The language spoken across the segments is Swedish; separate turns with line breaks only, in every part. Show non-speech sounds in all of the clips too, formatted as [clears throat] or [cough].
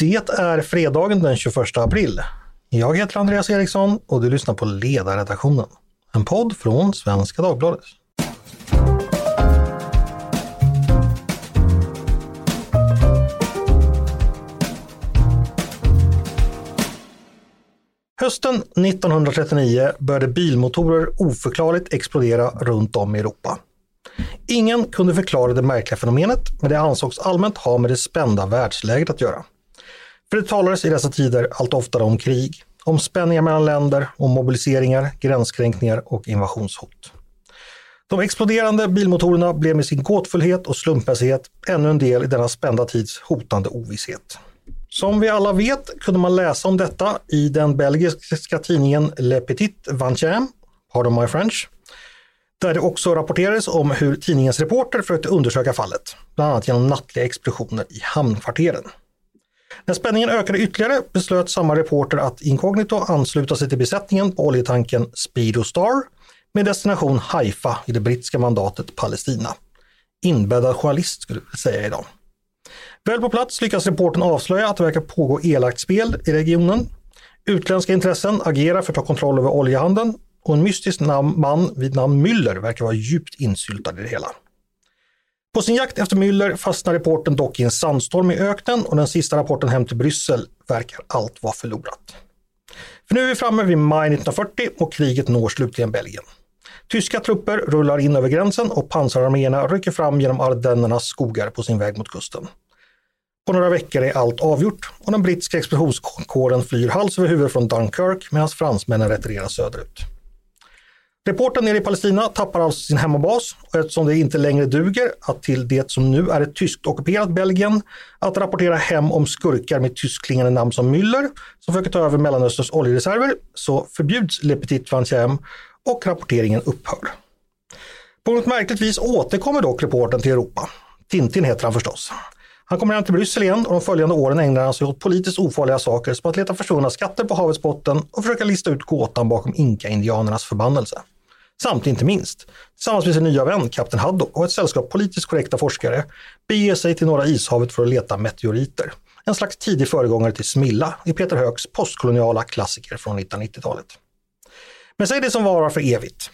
Det är fredagen den 21 april. Jag heter Andreas Eriksson och du lyssnar på Ledarredaktionen. En podd från Svenska Dagbladet. Hösten 1939 började bilmotorer oförklarligt explodera runt om i Europa. Ingen kunde förklara det märkliga fenomenet, men det ansågs allmänt ha med det spända världsläget att göra. För det talades i dessa tider allt oftare om krig, om spänningar mellan länder, om mobiliseringar, gränskränkningar och invasionshot. De exploderande bilmotorerna blev med sin gåtfullhet och slumpmässighet ännu en del i denna spända tids hotande ovisshet. Som vi alla vet kunde man läsa om detta i den belgiska tidningen Le Petit Vingtième, pardon my French, där det också rapporterades om hur tidningens reporter försökte undersöka fallet, bland annat genom nattliga explosioner i hamnkvarteren. När spänningen ökade ytterligare beslöt samma reporter att inkognito ansluta sig till besättningen på oljetanken Speedo Star med destination Haifa i det brittiska mandatet Palestina. Inbäddad journalist skulle jag säga idag. Väl på plats lyckas reporten avslöja att det verkar pågå elakt spel i regionen. Utländska intressen agerar för att ta kontroll över oljehandeln och en mystisk man vid namn Müller verkar vara djupt insyltad i det hela. På sin jakt efter Müller fastnar reporten dock i en sandstorm i öknen och den sista rapporten hem till Bryssel verkar allt vara förlorat. För nu är vi framme vid maj 1940 och kriget når slutligen Belgien. Tyska trupper rullar in över gränsen och pansararméerna rycker fram genom Ardennernas skogar på sin väg mot kusten. På några veckor är allt avgjort och den brittiska expeditionskåren flyr hals över huvud från Dunkirk medan fransmännen retirerar söderut. Reporten nere i Palestina tappar alltså sin hemmabas och eftersom det inte längre duger att till det som nu är ett tyskt ockuperat Belgien att rapportera hem om skurkar med tyskklingande namn som Müller som försöker ta över Mellanösterns oljereserver så förbjuds Le Petit Vingtième och rapporteringen upphör. På något märkligt vis återkommer dock reporten till Europa. Tintin heter han förstås. Han kommer hem till Bryssel igen och de följande åren ägnar han sig åt politiskt ofarliga saker som att leta försvunna skatter på havets botten och försöka lista ut gåtan bakom inka-indianernas förbannelse. Samt inte minst, tillsammans med sin nya vän Kapten Haddock och ett sällskap politiskt korrekta forskare beger sig till Norra ishavet för att leta meteoriter. En slags tidig föregångare till Smilla i Peter Hööks postkoloniala klassiker från 1990-talet. Men säg det som varar för evigt.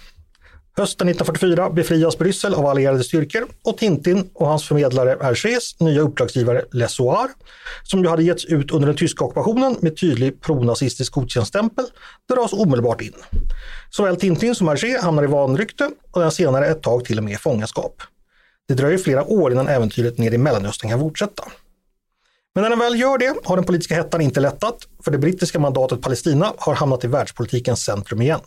Hösten 1944 befrias Bryssel av allierade styrkor och Tintin och hans förmedlare Hergés nya uppdragsgivare Lesoir, som ju hade getts ut under den tyska ockupationen med tydlig pronazistisk godkändstämpel, dras omedelbart in. Såväl Tintin som Hergé hamnar i vanrykte och den senare ett tag till och med i fångenskap. Det dröjer flera år innan äventyret nere i Mellanöstern kan fortsätta. Men när den väl gör det har den politiska hettan inte lättat, för det brittiska mandatet Palestina har hamnat i världspolitikens centrum igen.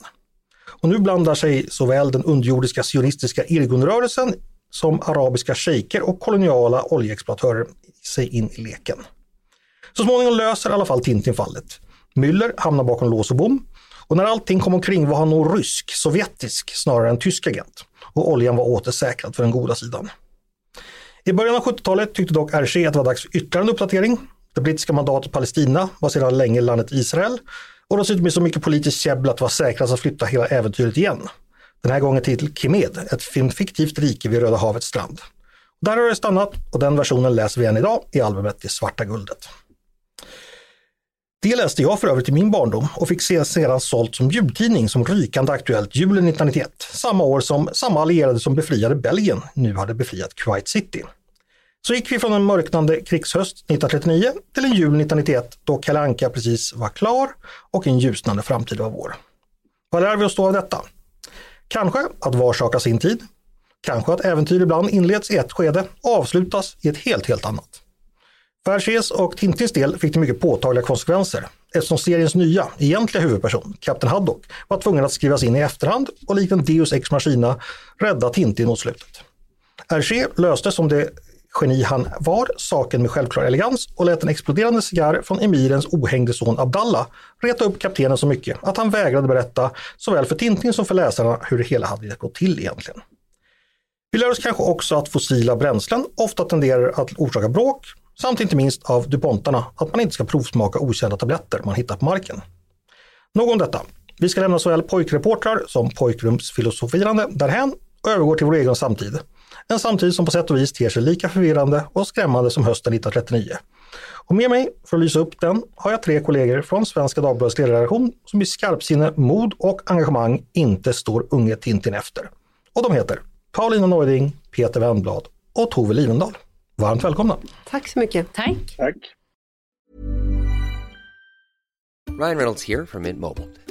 Och nu blandar sig såväl den underjordiska sionistiska Irgunrörelsen som arabiska shejker och koloniala oljeexploatörer sig in i leken. Så småningom löser i alla fall Tintin fallet. Müller hamnar bakom lås och bom och när allting kom omkring var han nog rysk, sovjetisk snarare än tysk agent och oljan var återsäkrad för den goda sidan. I början av 70-talet tyckte dock RC att det var dags för ytterligare en uppdatering. Det brittiska mandatet Palestina var sedan länge landet Israel och dessutom är så mycket politiskt käbbel att det var säkrast att flytta hela äventyret igen. Den här gången till Kimed, ett fiktivt rike vid Röda havets strand. Där har det stannat och den versionen läser vi än idag i albumet Det svarta guldet. Det läste jag för övrigt i min barndom och fick se sedan sålt som ljudtidning som rykande aktuellt julen 1991, samma år som samma allierade som befriade Belgien nu hade befriat Kuwait City. Så gick vi från en mörknande krigshöst 1939 till en jul 1991 då Kalle Anka precis var klar och en ljusnande framtid var vår. Vad lär vi oss då av detta? Kanske att varsaka sin tid. Kanske att äventyr ibland inleds i ett skede och avslutas i ett helt, helt annat. För Hergés och Tintins del fick det mycket påtagliga konsekvenser eftersom seriens nya, egentliga huvudperson, Kapten Haddock, var tvungen att skrivas in i efterhand och likt en Deus Ex Machina rädda Tintin mot slutet. Hergé löste som det geni han var saken med självklar elegans och lät en exploderande cigarr från emirens ohängde son Abdallah reta upp kaptenen så mycket att han vägrade berätta såväl för Tintin som för läsarna hur det hela hade gått till egentligen. Vi lär oss kanske också att fossila bränslen ofta tenderar att orsaka bråk samt inte minst av DuPontarna att man inte ska provsmaka okända tabletter man hittar på marken. Nog om detta. Vi ska lämna såväl pojkreportrar som pojkrumsfilosofirande därhän och övergår till vår egen samtid. En samtid som på sätt och vis ter sig lika förvirrande och skrämmande som hösten 1939. Och med mig för att lysa upp den har jag tre kollegor från Svenska Dagbladets ledarredaktion som i skarpsinne, mod och engagemang inte står unge Tintin efter. Och de heter Paulina Neuding, Peter Wennblad och Tove Livendal. Varmt välkomna!
Tack så mycket.
Tack.
Tack.
Ryan Reynolds here from Mint Mobile.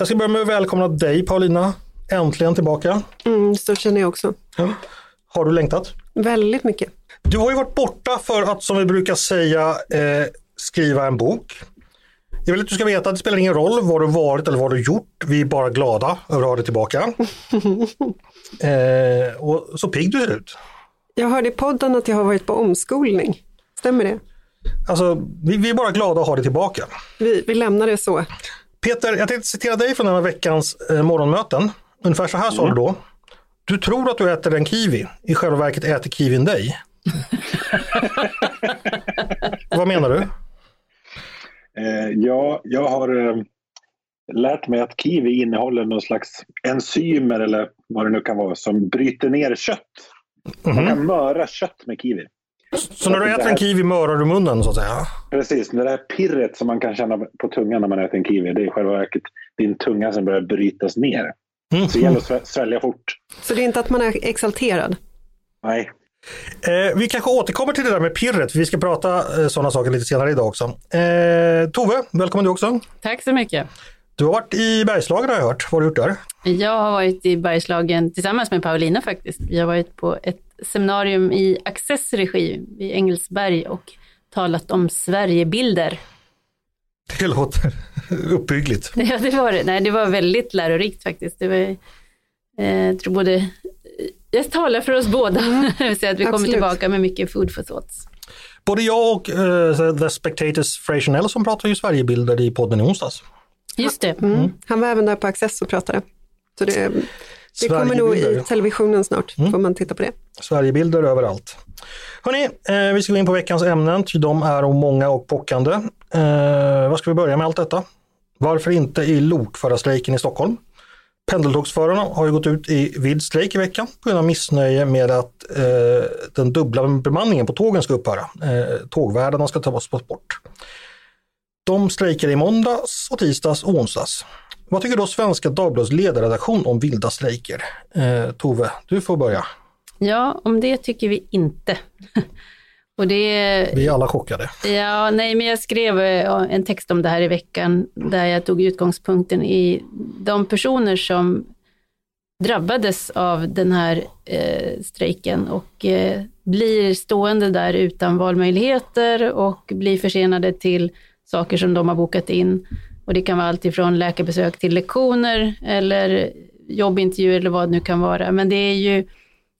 Jag ska börja med att välkomna dig Paulina, äntligen tillbaka.
Mm, så känner jag också.
Har du längtat?
Väldigt mycket.
Du har ju varit borta för att, som vi brukar säga, eh, skriva en bok. Jag vill att du ska veta att det spelar ingen roll var du varit eller vad du gjort. Vi är bara glada över att ha dig tillbaka. [laughs] eh, och så pigg du ser ut.
Jag hörde i podden att jag har varit på omskolning. Stämmer det?
Alltså, vi, vi är bara glada att ha dig tillbaka.
Vi, vi lämnar det så.
Peter, jag tänkte citera dig från den här veckans eh, morgonmöten. Ungefär så här sa du då. Du tror att du äter en kiwi, i själva verket äter kiwin dig. [laughs] Vad menar du?
Eh, ja, jag har eh, lärt mig att kiwi innehåller någon slags enzymer eller vad det nu kan vara som bryter ner kött. Man kan möra kött med kiwi.
Så när du äter en kiwi mörar du munnen så att säga?
Precis, men det här pirret som man kan känna på tungan när man äter en kiwi, det är i själva verket din tunga som börjar brytas ner. Så det gäller att svä- svälja fort.
Så det är inte att man är exalterad?
Nej,
Eh, vi kanske återkommer till det där med pirret, för vi ska prata eh, sådana saker lite senare idag också. Eh, Tove, välkommen du också.
Tack så mycket.
Du har varit i Bergslagen har jag hört. Vad har du gjort där?
Jag har varit i Bergslagen tillsammans med Paulina faktiskt. Vi har varit på ett seminarium i Access regi vid Engelsberg och talat om Sverigebilder.
Det låter uppbyggligt. [laughs]
Ja, det var det. Nej, det var väldigt lärorikt faktiskt. Det var, eh, jag tror både, jag talar för oss båda, [laughs] så att vi kommer tillbaka med mycket food for thoughts.
Både jag och eh, The Spectators Fraser Nelson pratar ju Sverigebilder i podden i onsdags.
Just det.
Mm. Han var även där på Access och pratade. Så det, det kommer nog i televisionen snart, får man titta på det.
Sverigebilder överallt. Hörni, eh, vi ska gå in på veckans ämnen, ty de är många och pockande. Eh, vad ska vi börja med allt detta? Varför inte i lokförarstrejken i Stockholm? Pendeltågsförarna har ju gått ut i vild strejk i veckan på grund av missnöje med att eh, den dubbla bemanningen på tågen ska upphöra. Eh, tågvärdarna ska tas bort. De strejkade i måndags och tisdags och onsdags. Vad tycker då Svenska Dagbladets ledarredaktion om vilda strejker? Eh, Tove, du får börja.
Ja, om det tycker vi inte. [laughs] Och det,
Vi är alla chockade.
Ja, nej, men jag skrev eh, en text om det här i veckan där jag tog utgångspunkten i de personer som drabbades av den här eh, strejken och eh, blir stående där utan valmöjligheter och blir försenade till saker som de har bokat in. Och det kan vara allt ifrån läkarbesök till lektioner eller jobbintervjuer eller vad det nu kan vara. Men det är ju,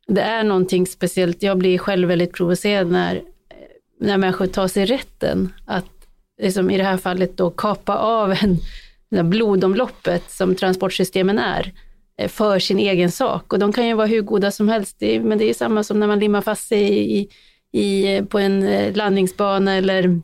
det är någonting speciellt. Jag blir själv väldigt provocerad när när människor tar sig rätten att, liksom i det här fallet då, kapa av en, det blodomloppet som transportsystemen är, eh, för sin egen sak. Och de kan ju vara hur goda som helst, det är, men det är samma som när man limmar fast sig i, i, eh, på en eh, landningsbana eller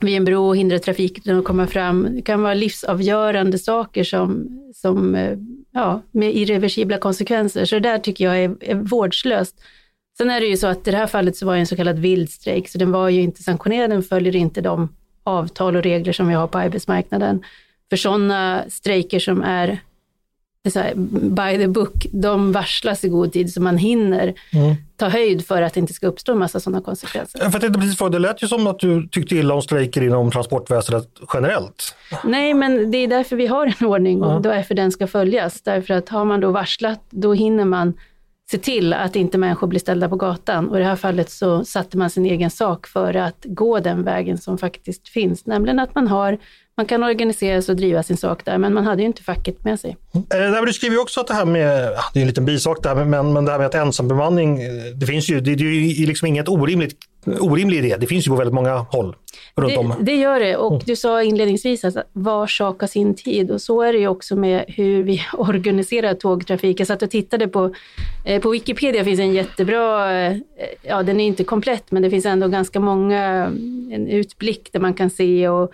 vid en bro och hindra trafiken att komma fram. Det kan vara livsavgörande saker som, som eh, ja, med irreversibla konsekvenser. Så det där tycker jag är, är vårdslöst. Sen är det ju så att i det här fallet så var det en så kallad vild strejk, så den var ju inte sanktionerad, den följer inte de avtal och regler som vi har på arbetsmarknaden. För sådana strejker som är så här, by the book, de varslas i god tid så man hinner ta höjd för att det inte ska uppstå en massa sådana konsekvenser.
För att inte precis fråga, det lät ju som att du tyckte illa om strejker inom transportväsendet generellt.
Nej, men det är därför vi har en ordning och därför den ska följas. Därför att har man då varslat, då hinner man se till att inte människor blir ställda på gatan. Och i det här fallet så satte man sin egen sak för att gå den vägen som faktiskt finns, nämligen att man har man kan organisera sig och driva sin sak där, men man hade ju inte facket med sig.
Mm. du skriver ju också att det här med, det är en liten bisak det här, men, men det här med att ensambemanning, eh, det finns ju, det, det är ju liksom inget orimligt orimlig idé. Det finns ju på väldigt många håll runt
det,
om.
Det gör det och mm. du sa inledningsvis att var sak har sin tid och så är det ju också med hur vi [laughs] organiserar tågtrafik. Jag satt och tittade på, eh, på Wikipedia finns en jättebra, eh, ja den är inte komplett men det finns ändå ganska många, en utblick där man kan se och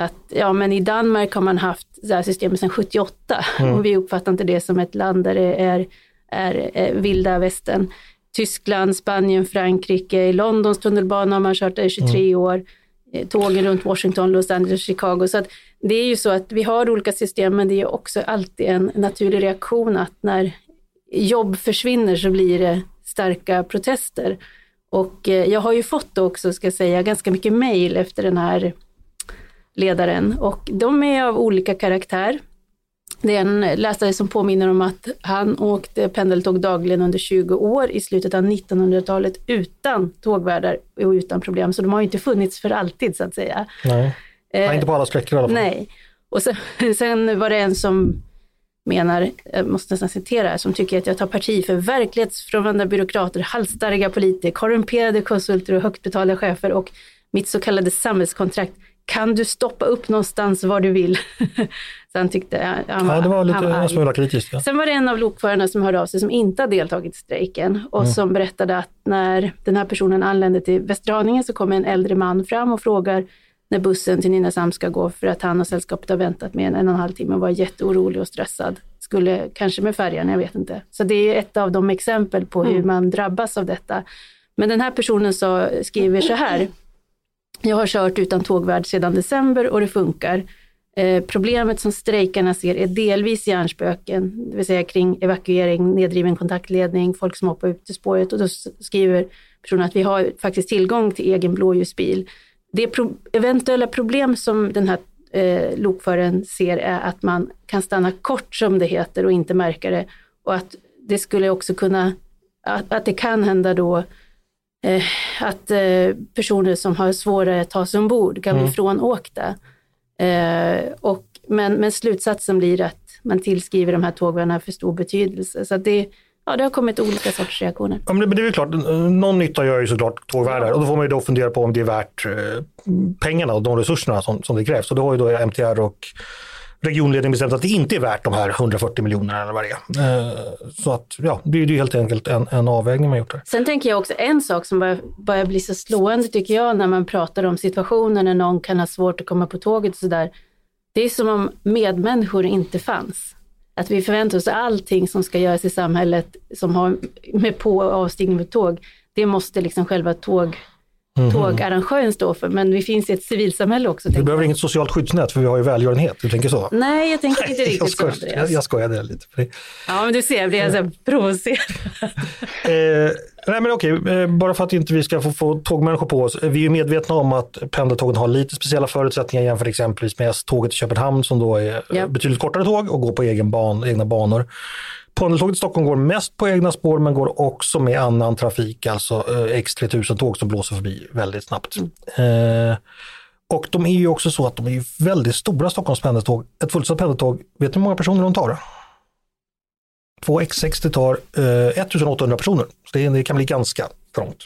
att ja, men i Danmark har man haft det här systemet sedan 78 mm. och vi uppfattar inte det som ett land där det är, är, är vilda västern. Tyskland, Spanien, Frankrike, i Londons tunnelbana har man kört det i 23 mm. år. Eh, tågen runt Washington, Los Angeles, Chicago. Så att det är ju så att vi har olika system men det är också alltid en naturlig reaktion att när jobb försvinner så blir det starka protester. Och eh, jag har ju fått också, ska jag säga, ganska mycket mejl efter den här ledaren och de är av olika karaktär. Det är en läsare som påminner om att han åkte pendeltåg dagligen under 20 år i slutet av 1900-talet utan tågvärdar och utan problem. Så de har inte funnits för alltid så att säga.
Nej, eh, inte på alla sträckor i alla fall.
Nej. Och sen, [laughs] sen var det en som menar, jag måste nästan citera, som tycker att jag tar parti för verklighetsfrånvända byråkrater, halsstarriga politiker, korrumperade konsulter och högt betalda chefer och mitt så kallade samhällskontrakt kan du stoppa upp någonstans var du vill? [laughs] så han tyckte,
han var, ja, det var lite en smula kritiskt. Ja.
Sen var det en av lokförarna som hörde av sig som inte har deltagit i strejken och mm. som berättade att när den här personen anlände till Västra Haninge så kommer en äldre man fram och frågar när bussen till Nynäshamn ska gå för att han och sällskapet har väntat med en, en och en halv timme och var jätteorolig och stressad. Skulle kanske med färjan, jag vet inte. Så det är ett av de exempel på hur mm. man drabbas av detta. Men den här personen så, skriver så här. Jag har kört utan tågvärd sedan december och det funkar. Eh, problemet som strejkarna ser är delvis hjärnspöken, det vill säga kring evakuering, nedriven kontaktledning, folk som hoppar ut till spåret och då skriver personen att vi har faktiskt tillgång till egen blåljusbil. Det pro eventuella problem som den här eh, lokföraren ser är att man kan stanna kort som det heter och inte märka det och att det skulle också kunna, att, att det kan hända då eh, att eh, personer som har svårare att ta sig ombord kan mm. bli frånåkta. Eh, och, men, men slutsatsen blir att man tillskriver de här tågvagnarna för stor betydelse. Så det, ja, det har kommit olika sorters reaktioner.
Ja, men det, är väl klart, någon nytta gör ju såklart tågvärdar och då får man ju då fundera på om det är värt eh, pengarna och de resurserna som, som det krävs. Och då har ju då MTR och regionledningen bestämt att det inte är värt de här 140 miljonerna eller vad det är. Eh, så att ja, det är ju helt enkelt en, en avvägning man gjort där.
Sen tänker jag också en sak som börjar, börjar bli så slående tycker jag när man pratar om situationer när någon kan ha svårt att komma på tåget och sådär. Det är som om medmänniskor inte fanns. Att vi förväntar oss allting som ska göras i samhället som har med på och avstigning med tåg, det måste liksom själva tåg mm. tågarrangören står för. Men vi finns i ett civilsamhälle också.
Vi behöver inget socialt skyddsnät för vi har ju välgörenhet. Du tänker så?
Nej, jag tänker inte riktigt
jag skojar,
så.
Jag, jag skojade lite.
Ja, men du ser, jag blir så provocerad. [laughs]
eh, nej men okej, eh, bara för att inte vi ska få, få tågmänniskor på oss. Vi är medvetna om att pendeltågen har lite speciella förutsättningar jämfört exempelvis med S-tåget i Köpenhamn som då är ja. betydligt kortare tåg och går på egen ban, egna banor. Pendeltåget i Stockholm går mest på egna spår men går också med annan trafik, alltså eh, X3000-tåg som blåser förbi väldigt snabbt. Mm. Eh, och de är ju också så att de är väldigt stora Stockholms pendeltåg. Ett fullsatt pendeltåg, vet du hur många personer de tar? Två X60 tar eh, 1800 personer, så det, det kan bli ganska trångt.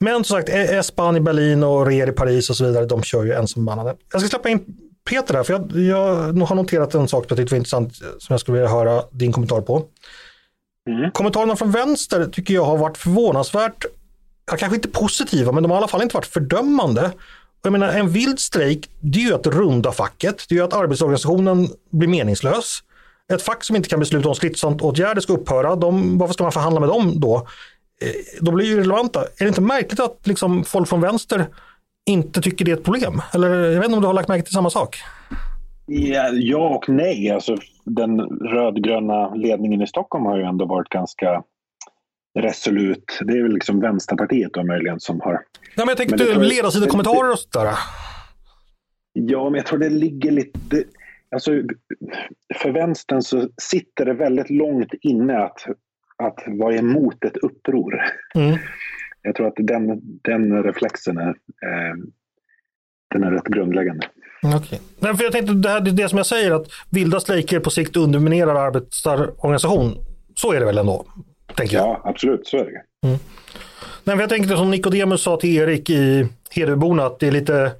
Men som sagt, S-Bahn i Berlin och Reer i Paris och så vidare, de kör ju ensambemannade. Jag ska släppa in Peter här, för jag, jag har noterat en sak som jag tyckte var intressant som jag skulle vilja höra din kommentar på. Mm. Kommentarerna från vänster tycker jag har varit förvånansvärt, ja, kanske inte positiva, men de har i alla fall inte varit fördömande. Jag menar, en vild strejk, det är ju att runda facket, det är ju att arbetsorganisationen blir meningslös. Ett fack som inte kan besluta om stridsåtgärder ska upphöra, de, varför ska man förhandla med dem då? Eh, de blir ju relevanta. Är det inte märkligt att liksom folk från vänster inte tycker det är ett problem? Eller jag vet inte om du har lagt märke till samma sak?
Ja, och nej. Alltså, den rödgröna ledningen i Stockholm har ju ändå varit ganska resolut. Det är väl liksom Vänsterpartiet då möjligen som har...
Ja, men jag tänkte ledarsida kommentarer och sådär.
Ja, men jag tror det ligger lite... Alltså, för vänstern så sitter det väldigt långt inne att att vara emot ett uppror.
Mm.
Jag tror att den, den reflexen är, eh, den är rätt grundläggande.
Okay. Nej, för jag tänkte det, här, det, som jag säger att vilda strejker på sikt underminerar arbetarorganisation. Så är det väl ändå? Tänker jag.
Ja, absolut, så är det.
Mm. Nej, för jag tänkte som Nikodemus sa till Erik i Hedeborna att det är lite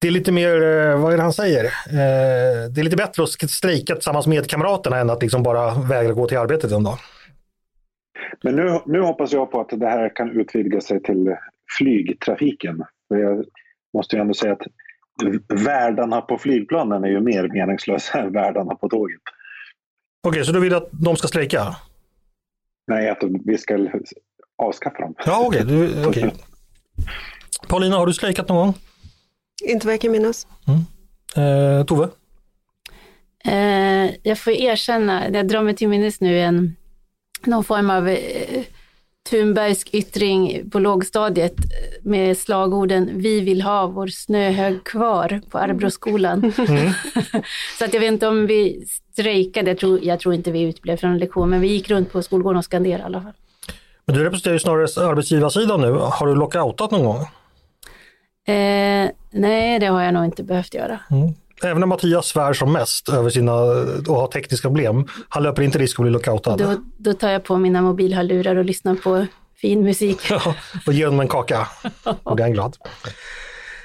det är lite mer, eh, vad är det han säger? Eh, det är lite bättre att strejka tillsammans med kamraterna än att liksom bara vägra gå till arbetet en dag.
Men nu, nu hoppas jag på att det här kan utvidga sig till flygtrafiken. För jag måste ju ändå säga att värdarna på flygplanen är ju mer meningslösa än värdarna på tåget.
Okej, okay, så du vill att de ska strejka?
Nej, att vi ska avskaffa dem.
Ja, okej. Okay. okay. Paulina, har du strejkat någon gång?
Inte vad jag kan minnas.
Mm. Eh, Tove?
Eh, jag får erkänna, jag drar mig till minnes nu en, någon form av eh, Thunbergsk yttring på lågstadiet med slagorden Vi vill ha vår snöhög kvar på Arbroskolan. [laughs] Mm. så att jag vet inte om vi strejkade, jag tror, jag tror inte vi utblev från en lektion, men vi gick runt på skolgården och skanderade i alla fall.
Men du representerar ju snarare arbetsgivarsidan nu. Har du lockoutat någon gång?
Eh, nej, det har jag nog inte behövt göra.
Mm. Även när Mattias svär som mest över sina och har tekniska problem, han löper inte risk att bli lockoutad.
Då, då tar jag på mina mobilhörlurar och lyssnar på fin musik. [laughs]
Ja, och ger honom en kaka. Och är han glad.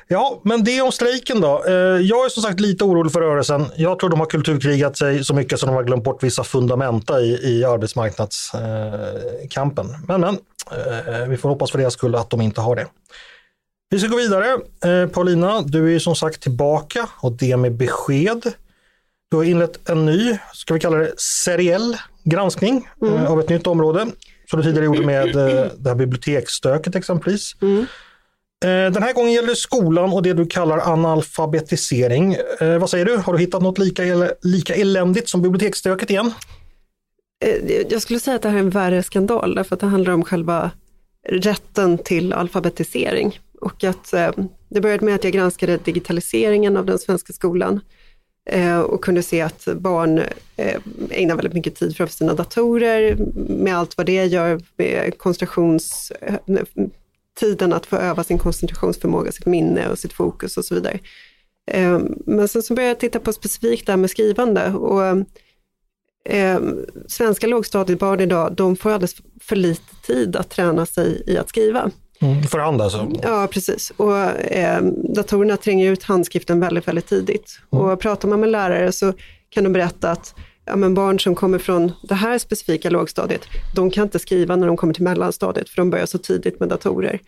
Ja, men det om strejken då. Eh, jag är som sagt lite orolig för rörelsen. Jag tror de har kulturkrigat sig så mycket som de har glömt bort vissa fundamenta i, i arbetsmarknadskampen. Men, men eh, vi får hoppas för deras skull att de inte har det. Vi ska gå vidare. Eh, Paulina, du är som sagt tillbaka och det med besked. Du har inlett en ny, ska vi kalla det seriell granskning mm. eh, av ett nytt område. Som du tidigare gjorde med eh, det här biblioteksstöket exempelvis. Mm. Eh, den här gången gäller det skolan och det du kallar analfabetisering. Eh, vad säger du? Har du hittat något lika, lika eländigt som biblioteksstöket igen?
Eh, jag skulle säga att det här är en värre skandal därför att det handlar om själva rätten till alfabetisering. Och att eh, det började med att jag granskade digitaliseringen av den svenska skolan eh, och kunde se att barn eh, ägnar väldigt mycket tid framför sina datorer med allt vad det gör med koncentrations eh, tiden att få öva sin koncentrationsförmåga, sitt minne och sitt fokus och så vidare. Eh, men sen så började jag titta på specifikt det här med skrivande och eh, svenska lågstadiebarn idag, de får alldeles för lite tid att träna sig i att skriva.
Mm, för hand alltså?
Ja, precis. Och eh, datorerna tränger ut handskriften väldigt, väldigt tidigt. Mm. Och pratar man med lärare så kan de berätta att ja, men barn som kommer från det här specifika lågstadiet, de kan inte skriva när de kommer till mellanstadiet, för de börjar så tidigt med datorer.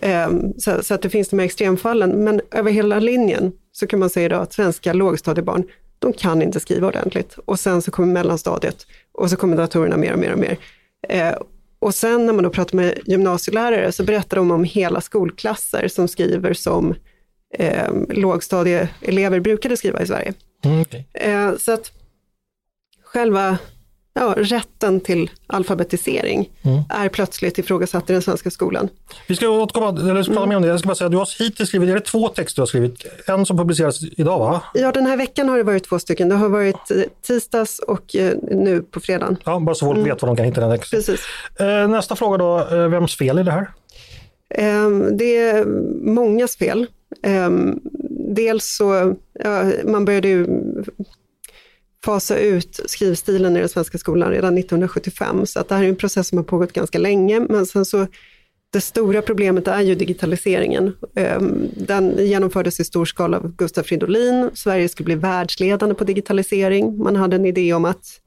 Eh, så, så, att det finns de här extremfallen, men över hela linjen så kan man säga då att svenska lågstadiebarn, de kan inte skriva ordentligt. Och sen så kommer mellanstadiet och så kommer datorerna mer och mer och mer. Eh, och sen när man då pratar med gymnasielärare så berättar de om hela skolklasser som skriver som eh, lågstadieelever brukade skriva i Sverige.
Mm, okay.
eh, så att själva ja, rätten till alfabetisering mm. är plötsligt ifrågasatt i den svenska skolan.
Vi ska återkomma, eller prata mm. mer om det. Jag ska bara säga, du har hittills skrivit, är det två texter du har skrivit? En som publiceras idag va?
Ja, den här veckan har det varit två stycken. Det har varit eh, tisdags och eh, nu på fredagen.
Ja, bara så folk mm. vet var de kan hitta den texten.
Precis.
Eh, nästa fråga då, vems fel är det här?
Ehm, det är mångas fel. Ehm, dels så, ja, man började ju fasa ut skrivstilen i den svenska skolan redan 1975. Så att det här är en process som har pågått ganska länge. Men sen så, det stora problemet är ju digitaliseringen. Ehm, den genomfördes i stor skala av Gustav Fridolin. Sverige skulle bli världsledande på digitalisering. Man hade en idé om att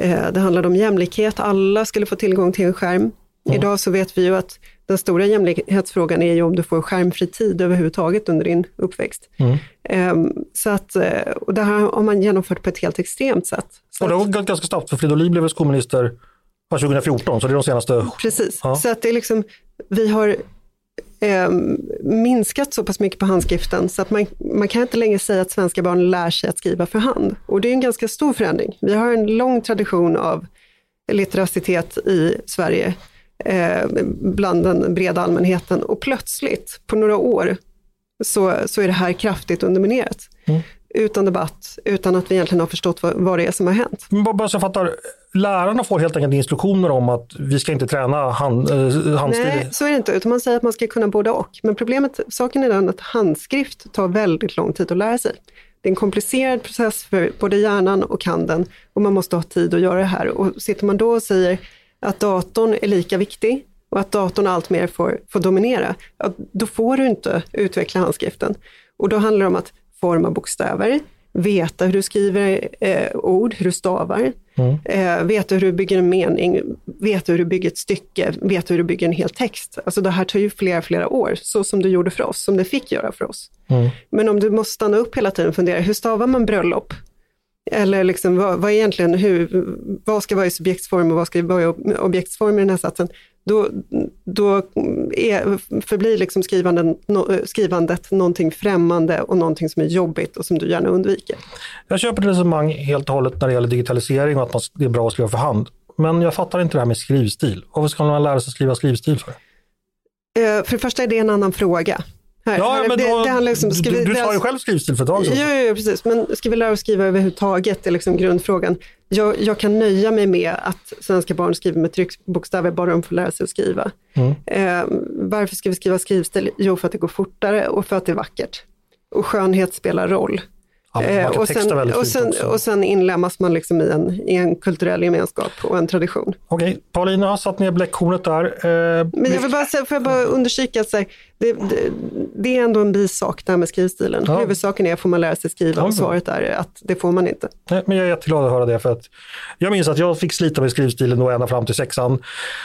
eh, det handlade om jämlikhet, alla skulle få tillgång till en skärm. Mm. Idag så vet vi ju att den stora jämlikhetsfrågan är ju om du får skärmfri tid överhuvudtaget under din uppväxt. Mm. Um, så att, eh, och det här har man genomfört på ett helt extremt sätt.
Så och det har gått ganska snabbt, för Fridolin blev skolminister 2014, så det är de senaste...
Precis, ja. så att det är liksom, vi har eh, minskat så pass mycket på handskriften så att man, man kan inte längre säga att svenska barn lär sig att skriva för hand. Och det är en ganska stor förändring. Vi har en lång tradition av litteracitet i Sverige eh, bland den breda allmänheten och plötsligt på några år så, så är det här kraftigt underminerat. Mm. utan debatt, utan att vi egentligen har förstått vad, vad det är som har hänt.
Men bara, så jag fattar, lärarna får helt enkelt instruktioner om att vi ska inte träna hand, eh, handstil.
Nej, så är det inte, utan man säger att man ska kunna både och. Men problemet, saken är den att handskrift tar väldigt lång tid att lära sig. Det är en komplicerad process för både hjärnan och handen och man måste ha tid att göra det här. Och sitter man då och säger att datorn är lika viktig och att datorn allt mer får, får dominera, ja, då får du inte utveckla handskriften. Och då handlar det om att forma bokstäver, veta hur du skriver eh, ord, hur du stavar, eh, veta hur du bygger en mening, veta hur du bygger ett stycke, veta hur du bygger en hel text. Alltså det här tar ju flera, flera år, så som du gjorde för oss, som det fick göra för oss. Men om du måste stanna upp hela tiden och fundera, hur stavar man bröllop? Eller liksom, vad, vad, egentligen, hur, vad ska vara i subjektsform och vad ska vara i ob- objektsform i den här satsen? Då, då är, förblir liksom skrivanden, no, skrivandet någonting främmande och någonting som är jobbigt och som du gärna undviker.
Jag köper ett resonemang helt och hållet när det gäller digitalisering och att man, det är bra att skriva för hand. Men jag fattar inte det här med skrivstil. Varför ska man lära sig skriva skrivstil för?
Eh, För det första är det en annan fråga.
Ja, men
det,
då,
det handlar liksom, ska
du,
vi
du sa ju själv skrivstil för ett tag sedan.
Ja, ja, precis. Men ska vi lära oss skriva överhuvudtaget? Det är liksom grundfrågan. Jag, jag kan nöja mig med att svenska barn skriver med tryckbokstäver bara de får lära sig att skriva.
Mm.
Eh, varför ska vi skriva skrivstil? Jo, för att det går fortare och för att det är vackert. Och skönhet spelar roll.
Ja,
Eh,
kan
och, sen, och, sen, och sen inlämnas man liksom i en, i en kulturell gemenskap och en tradition.
Okej, Paulina har satt ner bläckhornet där. Eh,
Men jag vill bara, säga- får jag bara understryka att så här, det, det, det är ändå en bisak det här med skrivstilen.
Ja.
Huvudsaken är, får man lära sig skriva?
Ja,
Och svaret är att det får man inte.
Nej, men jag är jätteglad att höra det. För att jag minns att jag fick slita med skrivstilen då ända fram till sexan.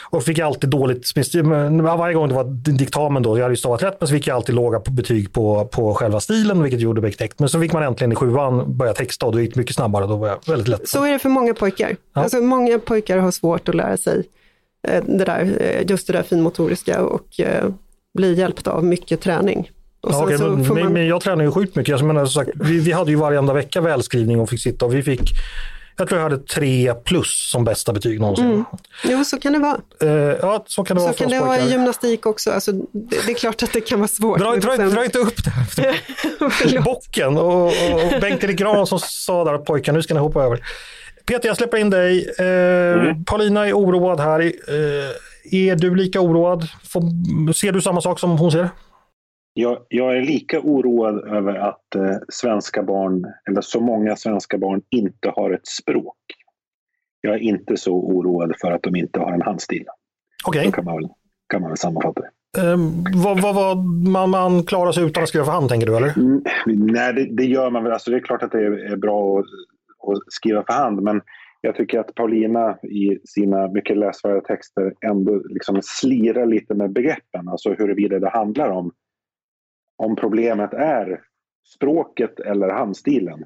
Och fick alltid dåligt, varje gång det var diktamen då, jag hade ju stavat rätt, men så fick jag alltid låga betyg på, på själva stilen, vilket gjorde mig knäckt. Men så fick man äntligen i sjuan börja texta och då gick det mycket snabbare. Då var jag väldigt lätt.
Så är det för många pojkar.
Ja.
Alltså, många pojkar har svårt att lära sig eh, det där, eh, just det där finmotoriska och eh, bli hjälpta av mycket träning. Och
Ja,
så
men,
man-
men jag tränar ju sjukt mycket. Jag menar, sagt, vi, vi hade ju varenda vecka välskrivning och fick sitta och vi fick jag tror jag hade tre plus som bästa betyg någonsin.
Jo, så kan det vara.
Eh, ja, så kan det
Så
vara
kan det vara i gymnastik också. Alltså, det, det är klart att det kan vara svårt.
Dra, dra, dra inte upp det här. [laughs] Bocken och, och, och Bengt-Erik Gran som sa där att pojkar, nu ska ni hoppa över. Peter, jag släpper in dig. Eh, Paulina är oroad här. Eh, är du lika oroad? Ser du samma sak som hon ser?
Jag, jag är lika oroad över att eh, svenska barn, eller så många svenska barn, inte har ett språk. Jag är inte så oroad för att de inte har en handstil.
Okej.
Så kan man väl, kan man väl sammanfatta det.
Eh, vad, vad, vad, man, man klarar sig utan att skriva för hand, tänker du? eller?
Mm, nej, det, det gör man väl. Alltså, det är klart att det är, är bra att, att skriva för hand, men jag tycker att Paulina i sina mycket läsvärda texter ändå liksom slirar lite med begreppen. Alltså huruvida det handlar om om problemet är språket eller handstilen.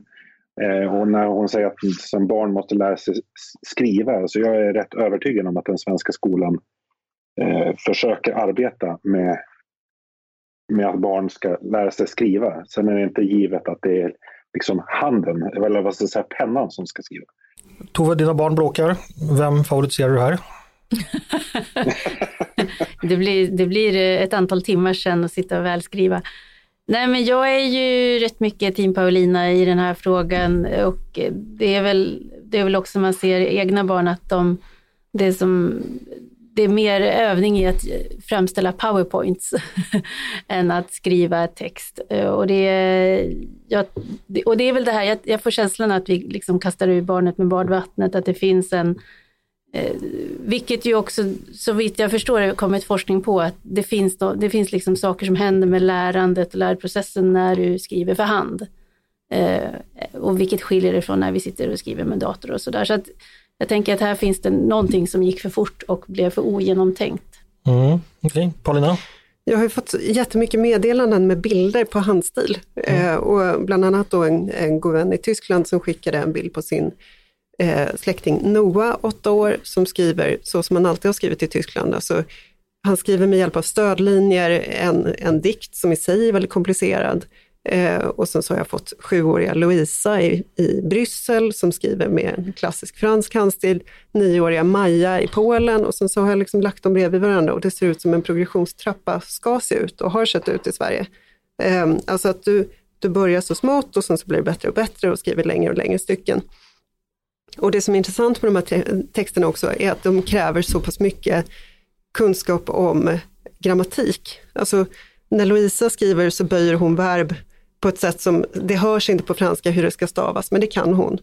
Eh, och när hon säger att som barn måste lära sig skriva, så jag är rätt övertygad om att den svenska skolan eh, försöker arbeta med, med att barn ska lära sig skriva. Sen är det inte givet att det är liksom handen, eller vad ska jag säga, pennan som ska skriva.
Tove, dina barn bråkar. Vem favoriserar du här? [laughs]
Det blir, det blir eh, ett antal timmar sedan att sitta och välskriva. Nej, men jag är ju rätt mycket team Paulina i den här frågan och det är väl, det är väl också man ser egna barn att de, det som, det är mer övning i att framställa powerpoints [laughs] än att skriva text. Eh, och det, är- jag, och det är väl det här, jag, jag får känslan att vi liksom kastar ur barnet med badvattnet, att det finns en Eh, vilket ju också, så vitt jag förstår, det har kommit forskning på att det finns, då, det finns liksom saker som händer med lärandet och lärprocessen när du skriver för hand. Eh, och vilket skiljer det från när vi sitter och skriver med dator och sådär. Så att jag tänker att här finns det någonting som gick för fort och blev för ogenomtänkt.
Mm, Okej, Paulina?
Jag har ju fått jättemycket meddelanden med bilder på handstil. Eh, och bland annat då en, en god vän i Tyskland som skickade en bild på sin eh, släkting Noah, åtta år, som skriver så som man alltid har skrivit i Tyskland. Alltså, han skriver med hjälp av stödlinjer, en, en dikt som i sig är väldigt komplicerad. Eh, och sen så har jag fått sjuåriga Louisa i, i Bryssel som skriver med en klassisk fransk handstil, nioåriga Maja i Polen och sen så har jag liksom lagt dem bredvid varandra och det ser ut som en progressionstrappa ska se ut och har sett ut i Sverige. Eh, alltså att du, du börjar så smått och sen så blir det bättre och bättre och skriver längre och längre stycken. Och det som är intressant med de här te texterna också är att de kräver så pass mycket kunskap om grammatik. Alltså när Louisa skriver så böjer hon verb på ett sätt som, det hörs inte på franska hur det ska stavas, men det kan hon.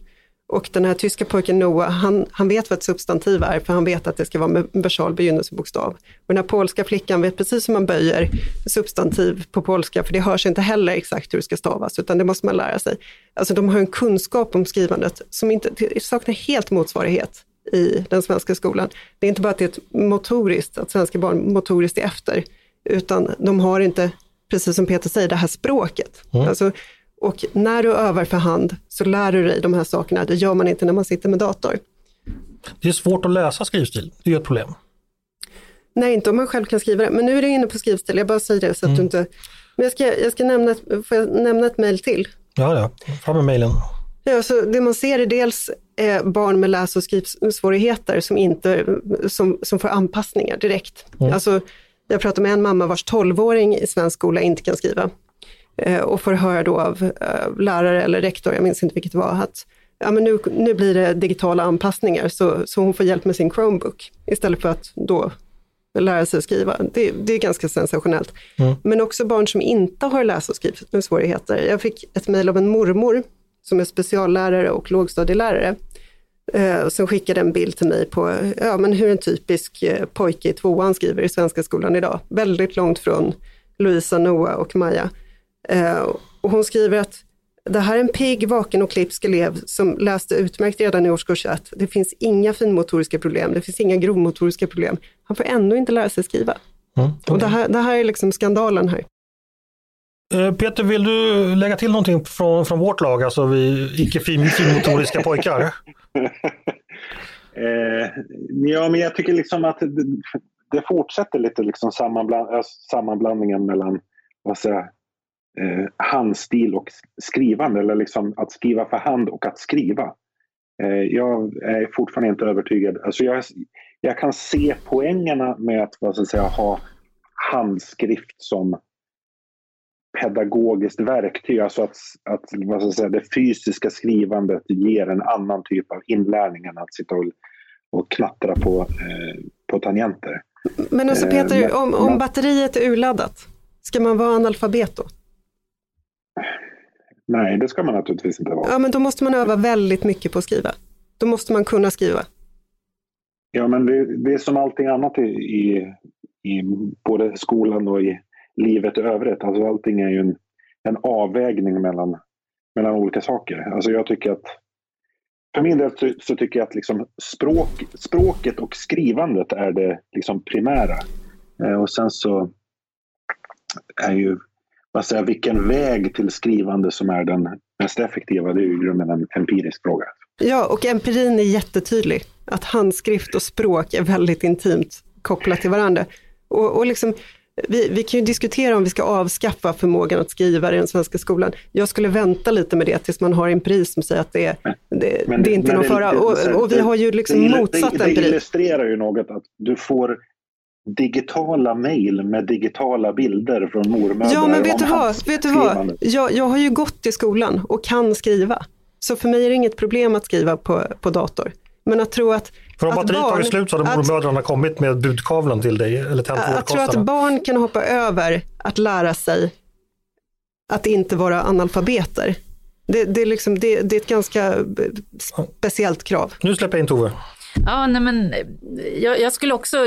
Och den här tyska pojken Noah, han, han vet vad ett substantiv är, för han vet att det ska vara med versal begynnelsebokstav. Och den här polska flickan vet precis hur man böjer substantiv på polska, för det hörs inte heller exakt hur det ska stavas, utan det måste man lära sig. Alltså de har en kunskap om skrivandet som inte saknar helt motsvarighet i den svenska skolan. Det är inte bara att det är ett motoriskt, att svenska barn motoriskt är efter, utan de har inte, precis som Peter säger, det här språket. Mm. Alltså, och när du övar för hand så lär du dig de här sakerna. Det gör man inte när man sitter med dator.
Det är svårt att läsa skrivstil, det är ett problem.
Nej, inte om man själv kan skriva det. Men nu är du inne på skrivstil, jag bara säger det så att mm. du inte... Men jag ska, jag ska nämna, ett, får jag nämna ett mejl till?
Ja, ja, fram med mejlen.
Ja, så det man ser är dels eh, barn med läs och skrivsvårigheter som, inte, som, som får anpassningar direkt. Mm. Alltså, jag pratade med en mamma vars 12-åring i svensk skola inte kan skriva. Eh, och får höra då av eh, lärare eller rektor, jag minns inte vilket det var, att ja, men nu, nu blir det digitala anpassningar så, så hon får hjälp med sin Chromebook istället för att då lära sig skriva. Det, det är ganska sensationellt. Mm. Men också barn som inte har läs och skrivsvårigheter. Jag fick ett mejl av en mormor som är speciallärare och lågstadielärare eh, som skickade en bild till mig på ja, men hur en typisk eh, pojke i tvåan skriver i svenska skolan idag. Väldigt långt från Louisa, Noah och Maja. Eh, och hon skriver att det här är en pigg, vaken och klipsk elev som läste utmärkt redan i årskurs 1. Det finns inga finmotoriska problem, det finns inga grovmotoriska problem. Han får ändå inte lära sig skriva. Mm, okay. Och det här, det här är liksom skandalen här.
Eh, Peter, vill du lägga till någonting från, från vårt lag, alltså vi icke finmotoriska pojkar? [laughs]
eh, ja, men jag tycker liksom att det, det fortsätter lite liksom sammanbland, eh, sammanblandningen mellan vad säger, eh, handstil och skrivande, eller liksom att skriva för hand och att skriva. Eh, jag är fortfarande inte övertygad. Alltså jag, jag kan se poängerna med att vad ska säga, ha handskrift som pedagogiskt verktyg, alltså att, att vad ska jag säga, det fysiska skrivandet ger en annan typ av inlärning än att sitta och, och knattra på, eh, på tangenter.
Men alltså Peter, eh, om, om batteriet är urladdat, ska man vara analfabet då?
Nej, det ska man naturligtvis inte vara.
Ja, men då måste man öva väldigt mycket på att skriva. Då måste man kunna skriva.
Ja, men det, det är som allting annat i, i, i, både skolan och i livet i övrigt. Alltså allting är ju en, en avvägning mellan, mellan olika saker. Alltså jag tycker att för min del så, så tycker jag att liksom språk, språket och skrivandet är det liksom primära. Eh, och sen så är ju vad säger, vilken väg till skrivande som är den mest effektiva, det är ju i grunden en empirisk fråga.
Ja, och empirin är jättetydlig. Att handskrift och språk är väldigt intimt kopplat till varandra. Och, och liksom, vi, vi, kan ju diskutera om vi ska avskaffa förmågan att skriva i den svenska skolan. Jag skulle vänta lite med det tills man har empiri som säger att det, det, det, det är inte är någon fara. Och, och, vi har ju liksom motsatt empiri.
Det illustrerar ju något att du får digitala mejl med digitala bilder från mormödrar.
Ja, men vet du vad? Vet du vad? Jag, jag har ju gått i skolan och kan skriva. Så för mig är det inget problem att skriva på, på dator. Men att tro att
för om batteriet tagit slut så hade mormödrarna kommit med budkavlen till dig. Eller
jag tror att barn kan hoppa över att lära sig att inte vara analfabeter. Det, det, är, liksom, det, det är ett ganska speciellt krav.
Nu släpper jag in Tove.
Ja, nej men jag, jag, skulle också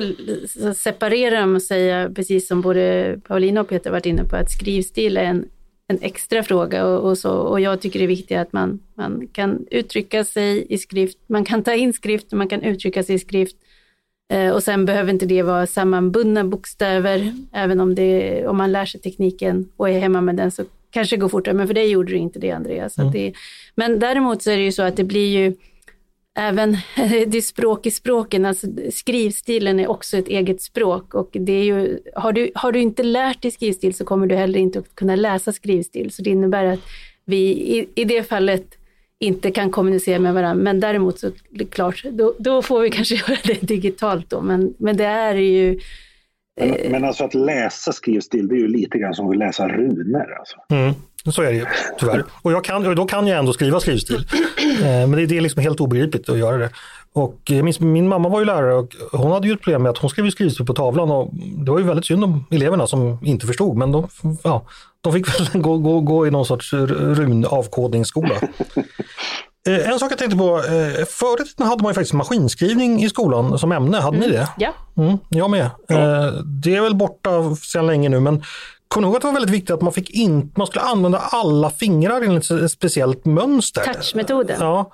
separera dem och säga, precis som både Paulina och Peter varit inne på, att skrivstil är en, en extra fråga och, och, så, och jag tycker det är viktigt att man, man kan uttrycka sig i skrift, man kan ta in skrift man kan uttrycka sig i skrift. Eh, och sen behöver inte det vara sammanbundna bokstäver, även om, det, om man lär sig tekniken och är hemma med den så kanske det går fortare, men för det gjorde det inte det Andreas. Mm. Det, men däremot så är det ju så att det blir ju även [laughs] det språk i språken, alltså skrivstilen är också ett eget språk och det är ju, har du, har du inte lärt dig skrivstil så kommer du heller inte att kunna läsa skrivstil. Så det innebär att vi i, i det fallet inte kan kommunicera med varandra. Men däremot så klart, då, då får vi kanske [laughs] göra det digitalt då. Men, men det är ju...
Men, eh, men alltså att läsa skrivstil, det är ju lite grann som att läsa runor. Alltså.
Mm. Så är det ju, tyvärr. Och jag kan, och då kan jag ändå skriva skrivstil. [clears throat] Eh, Men det, är liksom helt obegripligt att göra det. Och jag minns, min mamma var ju lärare och hon hade ju ett problem med att hon skrev skrivstil på tavlan och det var ju väldigt synd om eleverna som inte förstod. Men de, ja, de fick väl [laughs] gå, gå, gå i någon sorts runavkodningsskola. [laughs] Eh, En sak jag tänkte på, eh, i tiden hade man ju faktiskt maskinskrivning i skolan som ämne, hade ni det?
Ja,
Mm, jag med. Eh, Det är väl borta sedan länge nu men kom ihåg att det var väldigt viktigt att man, fick in, man skulle använda alla fingrar enligt ett speciellt mönster.
touchmetoden.
Ja.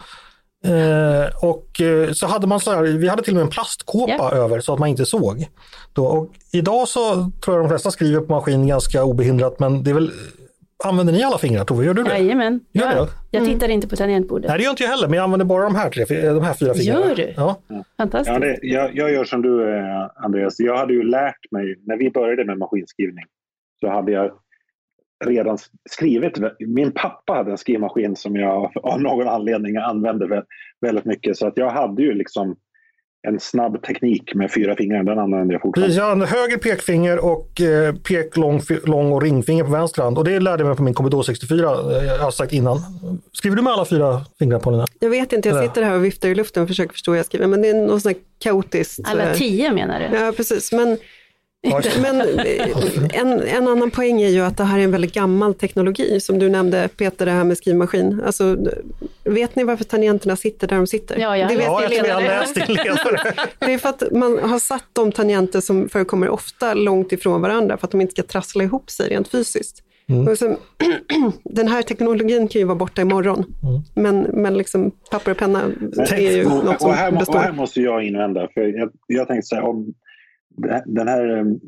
Eh, och så hade man så här, vi hade till och med en plastkåpa
Ja.
över så att man inte såg. Då, och idag så tror jag de flesta skriver på maskin ganska obehindrat men det är väl, använder ni alla fingrar Tove? Gör du det?
Jajamän.
Gör
Ja,
det?
jag tittar inte på tangentbordet.
Nej det gör inte jag heller men jag använder bara de här, tre, de här fyra fingrarna.
Gör du?
Ja.
Fantastiskt.
Ja, det, jag, jag gör som du eh, Andreas. Jag hade ju lärt mig, när vi började med maskinskrivning, så hade jag redan skrivit. Min pappa hade en skrivmaskin som jag av någon anledning använde vä- väldigt mycket. Så att jag hade ju liksom en snabb teknik med fyra fingrar. Den använder jag fortfarande.
Precis, jag hade höger pekfinger och eh, pek, lång, lång och ringfinger på vänster hand. Och det lärde jag mig på min Commodore 64, eh, jag har sagt innan. Skriver du med alla fyra fingrar på Lina?
Jag vet inte, jag sitter här och viftar i luften och försöker förstå vad jag skriver, men det är något sånt här kaotiskt.
Alla
eh,
tio menar du?
Ja, precis. Men,
Ja. [laughs]
men eh, en, en annan poäng är ju att det här är en väldigt gammal teknologi, som du nämnde Peter, det här med skrivmaskin. Alltså, vet ni varför tangenterna sitter där de sitter?
Ja, ja.
det vet
Ja, jag har
Lena.
läst din ledare. [laughs]
Det är för att man har satt de tangenter som förekommer ofta långt ifrån varandra för att de inte ska trassla ihop sig rent fysiskt. Och sen, [clears throat] den här teknologin kan ju vara borta imorgon, men, men liksom papper och penna är ju
och,
något som
och, här, må- och
består.
här måste jag invända. För jag, jag tänkte så här, om den här um,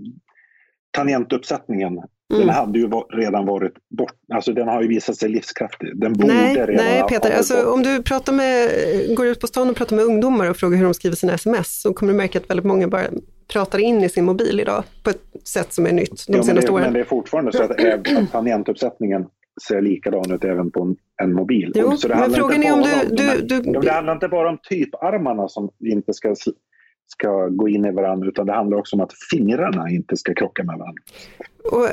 tangentuppsättningen,
Mm.
den hade ju redan varit bort. Alltså den har ju visat sig livskraftig. Den borde
Nej,
redan
nej Peter, alltså, om du pratar med, går ut på stan och pratar med ungdomar och frågar hur de skriver sina sms så kommer du märka att väldigt många bara pratar in i sin mobil idag på ett sätt som är nytt de
Ja, men,
senaste
det,
åren.
men det är fortfarande så att, [clears throat] att tangentuppsättningen ser likadan ut även på en, en mobil.
Jo,
så det
men frågan är om du-
här-
du- du-
men det handlar inte bara om typarmarna som inte ska, ska gå in i varandra utan det handlar också om att fingrarna inte ska krocka med varandra.
Och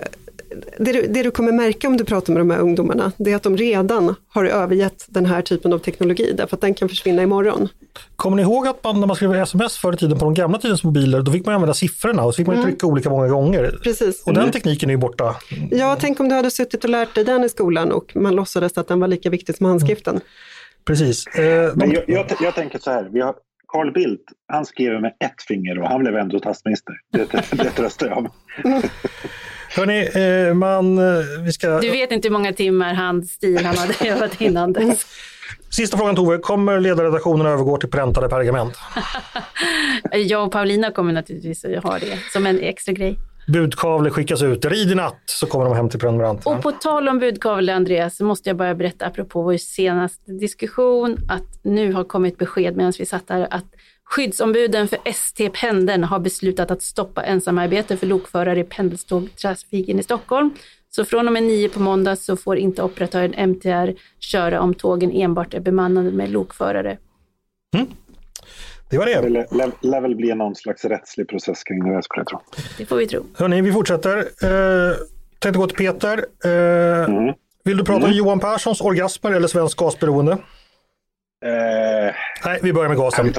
det, du, det du kommer märka om du pratar med de här ungdomarna, det är att de redan har övergett den här typen av teknologi, därför att den kan försvinna imorgon.
Kommer ni ihåg att man, när man skrev sms förr i tiden på de gamla tidens mobiler, då fick man använda siffrorna och så fick man ju trycka olika många gånger.
Precis.
Och den tekniken är ju borta.
Ja, tänk om du hade suttit och lärt dig den i skolan och man låtsades att den var lika viktig som handskriften.
Precis. Eh,
Men jag, jag, jag tänker så här, vi har Carl Bildt, han skriver med ett finger och han blev ändå statsminister. Det, det tröstar jag med.
hörni, eh, man, eh, vi ska...
Du vet inte hur många timmar handstil han hade övat innan dess.
Sista frågan Tove, kommer ledarredaktionen övergå till präntade pergament? [laughs]
Jag och Paulina kommer naturligtvis att ha det som en extra grej.
Budkavle skickas ut, rid i natt så kommer de hem till prenumeranterna.
Och på tal om budkavle, Andreas, så måste jag bara berätta apropå vår senaste diskussion att nu har kommit besked medan vi satt här att skyddsombuden för ST Pendeln har beslutat att stoppa ensamarbete för lokförare i pendeltågtrafiken i Stockholm. Så från och med nio på måndag så får inte operatören MTR köra om tågen enbart är bemannade med lokförare.
Det var
Det
det.
lär, väl bli någon slags rättslig process kring det här skulle jag tro.
Det får vi tro.
Hörni, vi fortsätter. Eh, tänkte gå till Peter. Eh,
Mm.
Vill du prata om Johan Perssons orgasmer eller svensk gasberoende?
Eh,
Nej, vi börjar med gasen.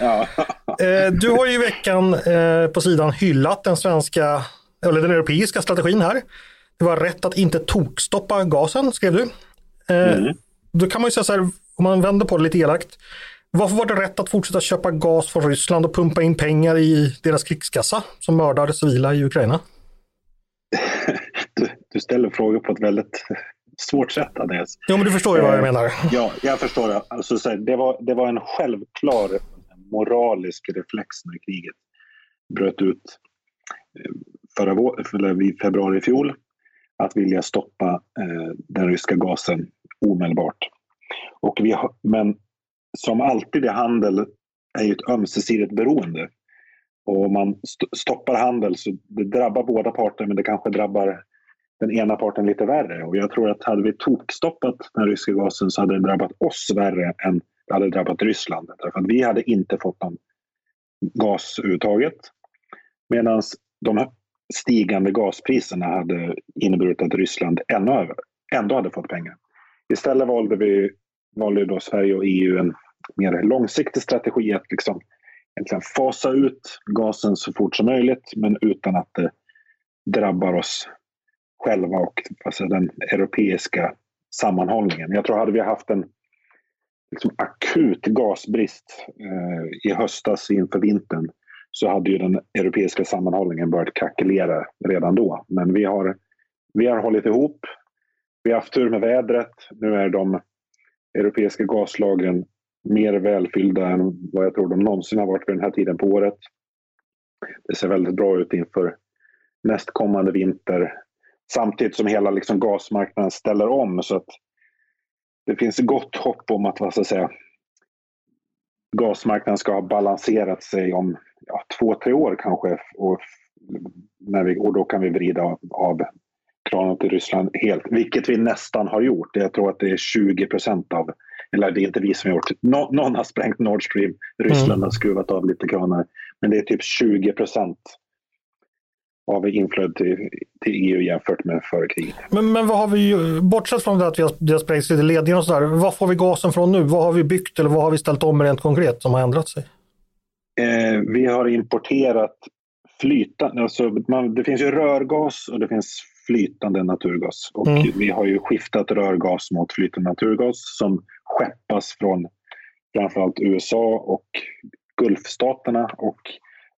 Ja. [laughs]
Eh, du har ju i veckan eh, på sidan hyllat den svenska, eller den europeiska strategin här. Det var rätt att inte tokstoppa gasen, skrev du. Eh, Då kan man ju säga så här, om man vänder på det lite elakt. Varför var det rätt att fortsätta köpa gas från Ryssland och pumpa in pengar i deras krigskassa som mördar civila i Ukraina?
Du, du ställer frågor på ett väldigt svårt sätt, Andreas.
Jo, men du förstår ju vad jag menar.
Ja, jag förstår. det. Alltså, så här, det, var, det var en självklar moralisk reflex när kriget bröt ut eh, förra vår, eller i februari i fjol att vilja stoppa eh, den ryska gasen omedelbart. Och vi har, men som alltid i handel är ju ett ömsesidigt beroende. Och om man st- stoppar handel så det drabbar båda parter men det kanske drabbar den ena parten lite värre. Och jag tror att hade vi tokstoppat den ryska gasen så hade det drabbat oss värre än det hade drabbat Ryssland. Därför att vi hade inte fått någon gas överhuvudtaget. Medan de stigande gaspriserna hade inneburit att Ryssland ännu ändå hade fått pengar. Istället valde vi valde då Sverige och EU en mer långsiktig strategi att liksom egentligen fasa ut gasen så fort som möjligt men utan att det drabbar oss själva och alltså den europeiska sammanhållningen. Jag tror hade vi haft en liksom akut gasbrist eh, i höstas inför vintern så hade ju den europeiska sammanhållningen börjat krackelera redan då. Men vi har, vi har hållit ihop. Vi har haft tur med vädret. Nu är de europeiska gaslagren mer välfyllda än vad jag tror de någonsin har varit vid den här tiden på året. Det ser väldigt bra ut inför nästkommande vinter. Samtidigt som hela liksom gasmarknaden ställer om så att det finns gott hopp om att, vad ska jag säga, gasmarknaden ska ha balanserat sig om ja, två, tre år kanske. Och, när vi, och då kan vi vrida av, av kranen till Ryssland helt, vilket vi nästan har gjort. Jag tror att det är 20 procent av, eller det är inte vi som har gjort det. Nå, någon har sprängt Nord Stream, Ryssland mm. har skruvat av lite kranar. Men det är typ 20 procent av inflödet till, till EU jämfört med före kriget.
Men, men vad har vi, bortsett från det att vi har, det har sprängts lite ledningar och sådär, var får vi gasen från nu? Vad har vi byggt eller vad har vi ställt om rent konkret som har ändrat sig?
Eh, vi har importerat flytande, alltså man, det finns ju rörgas och det finns flytande naturgas. Och mm. vi har ju skiftat rörgas mot flytande naturgas som skeppas från framförallt USA och Gulfstaterna och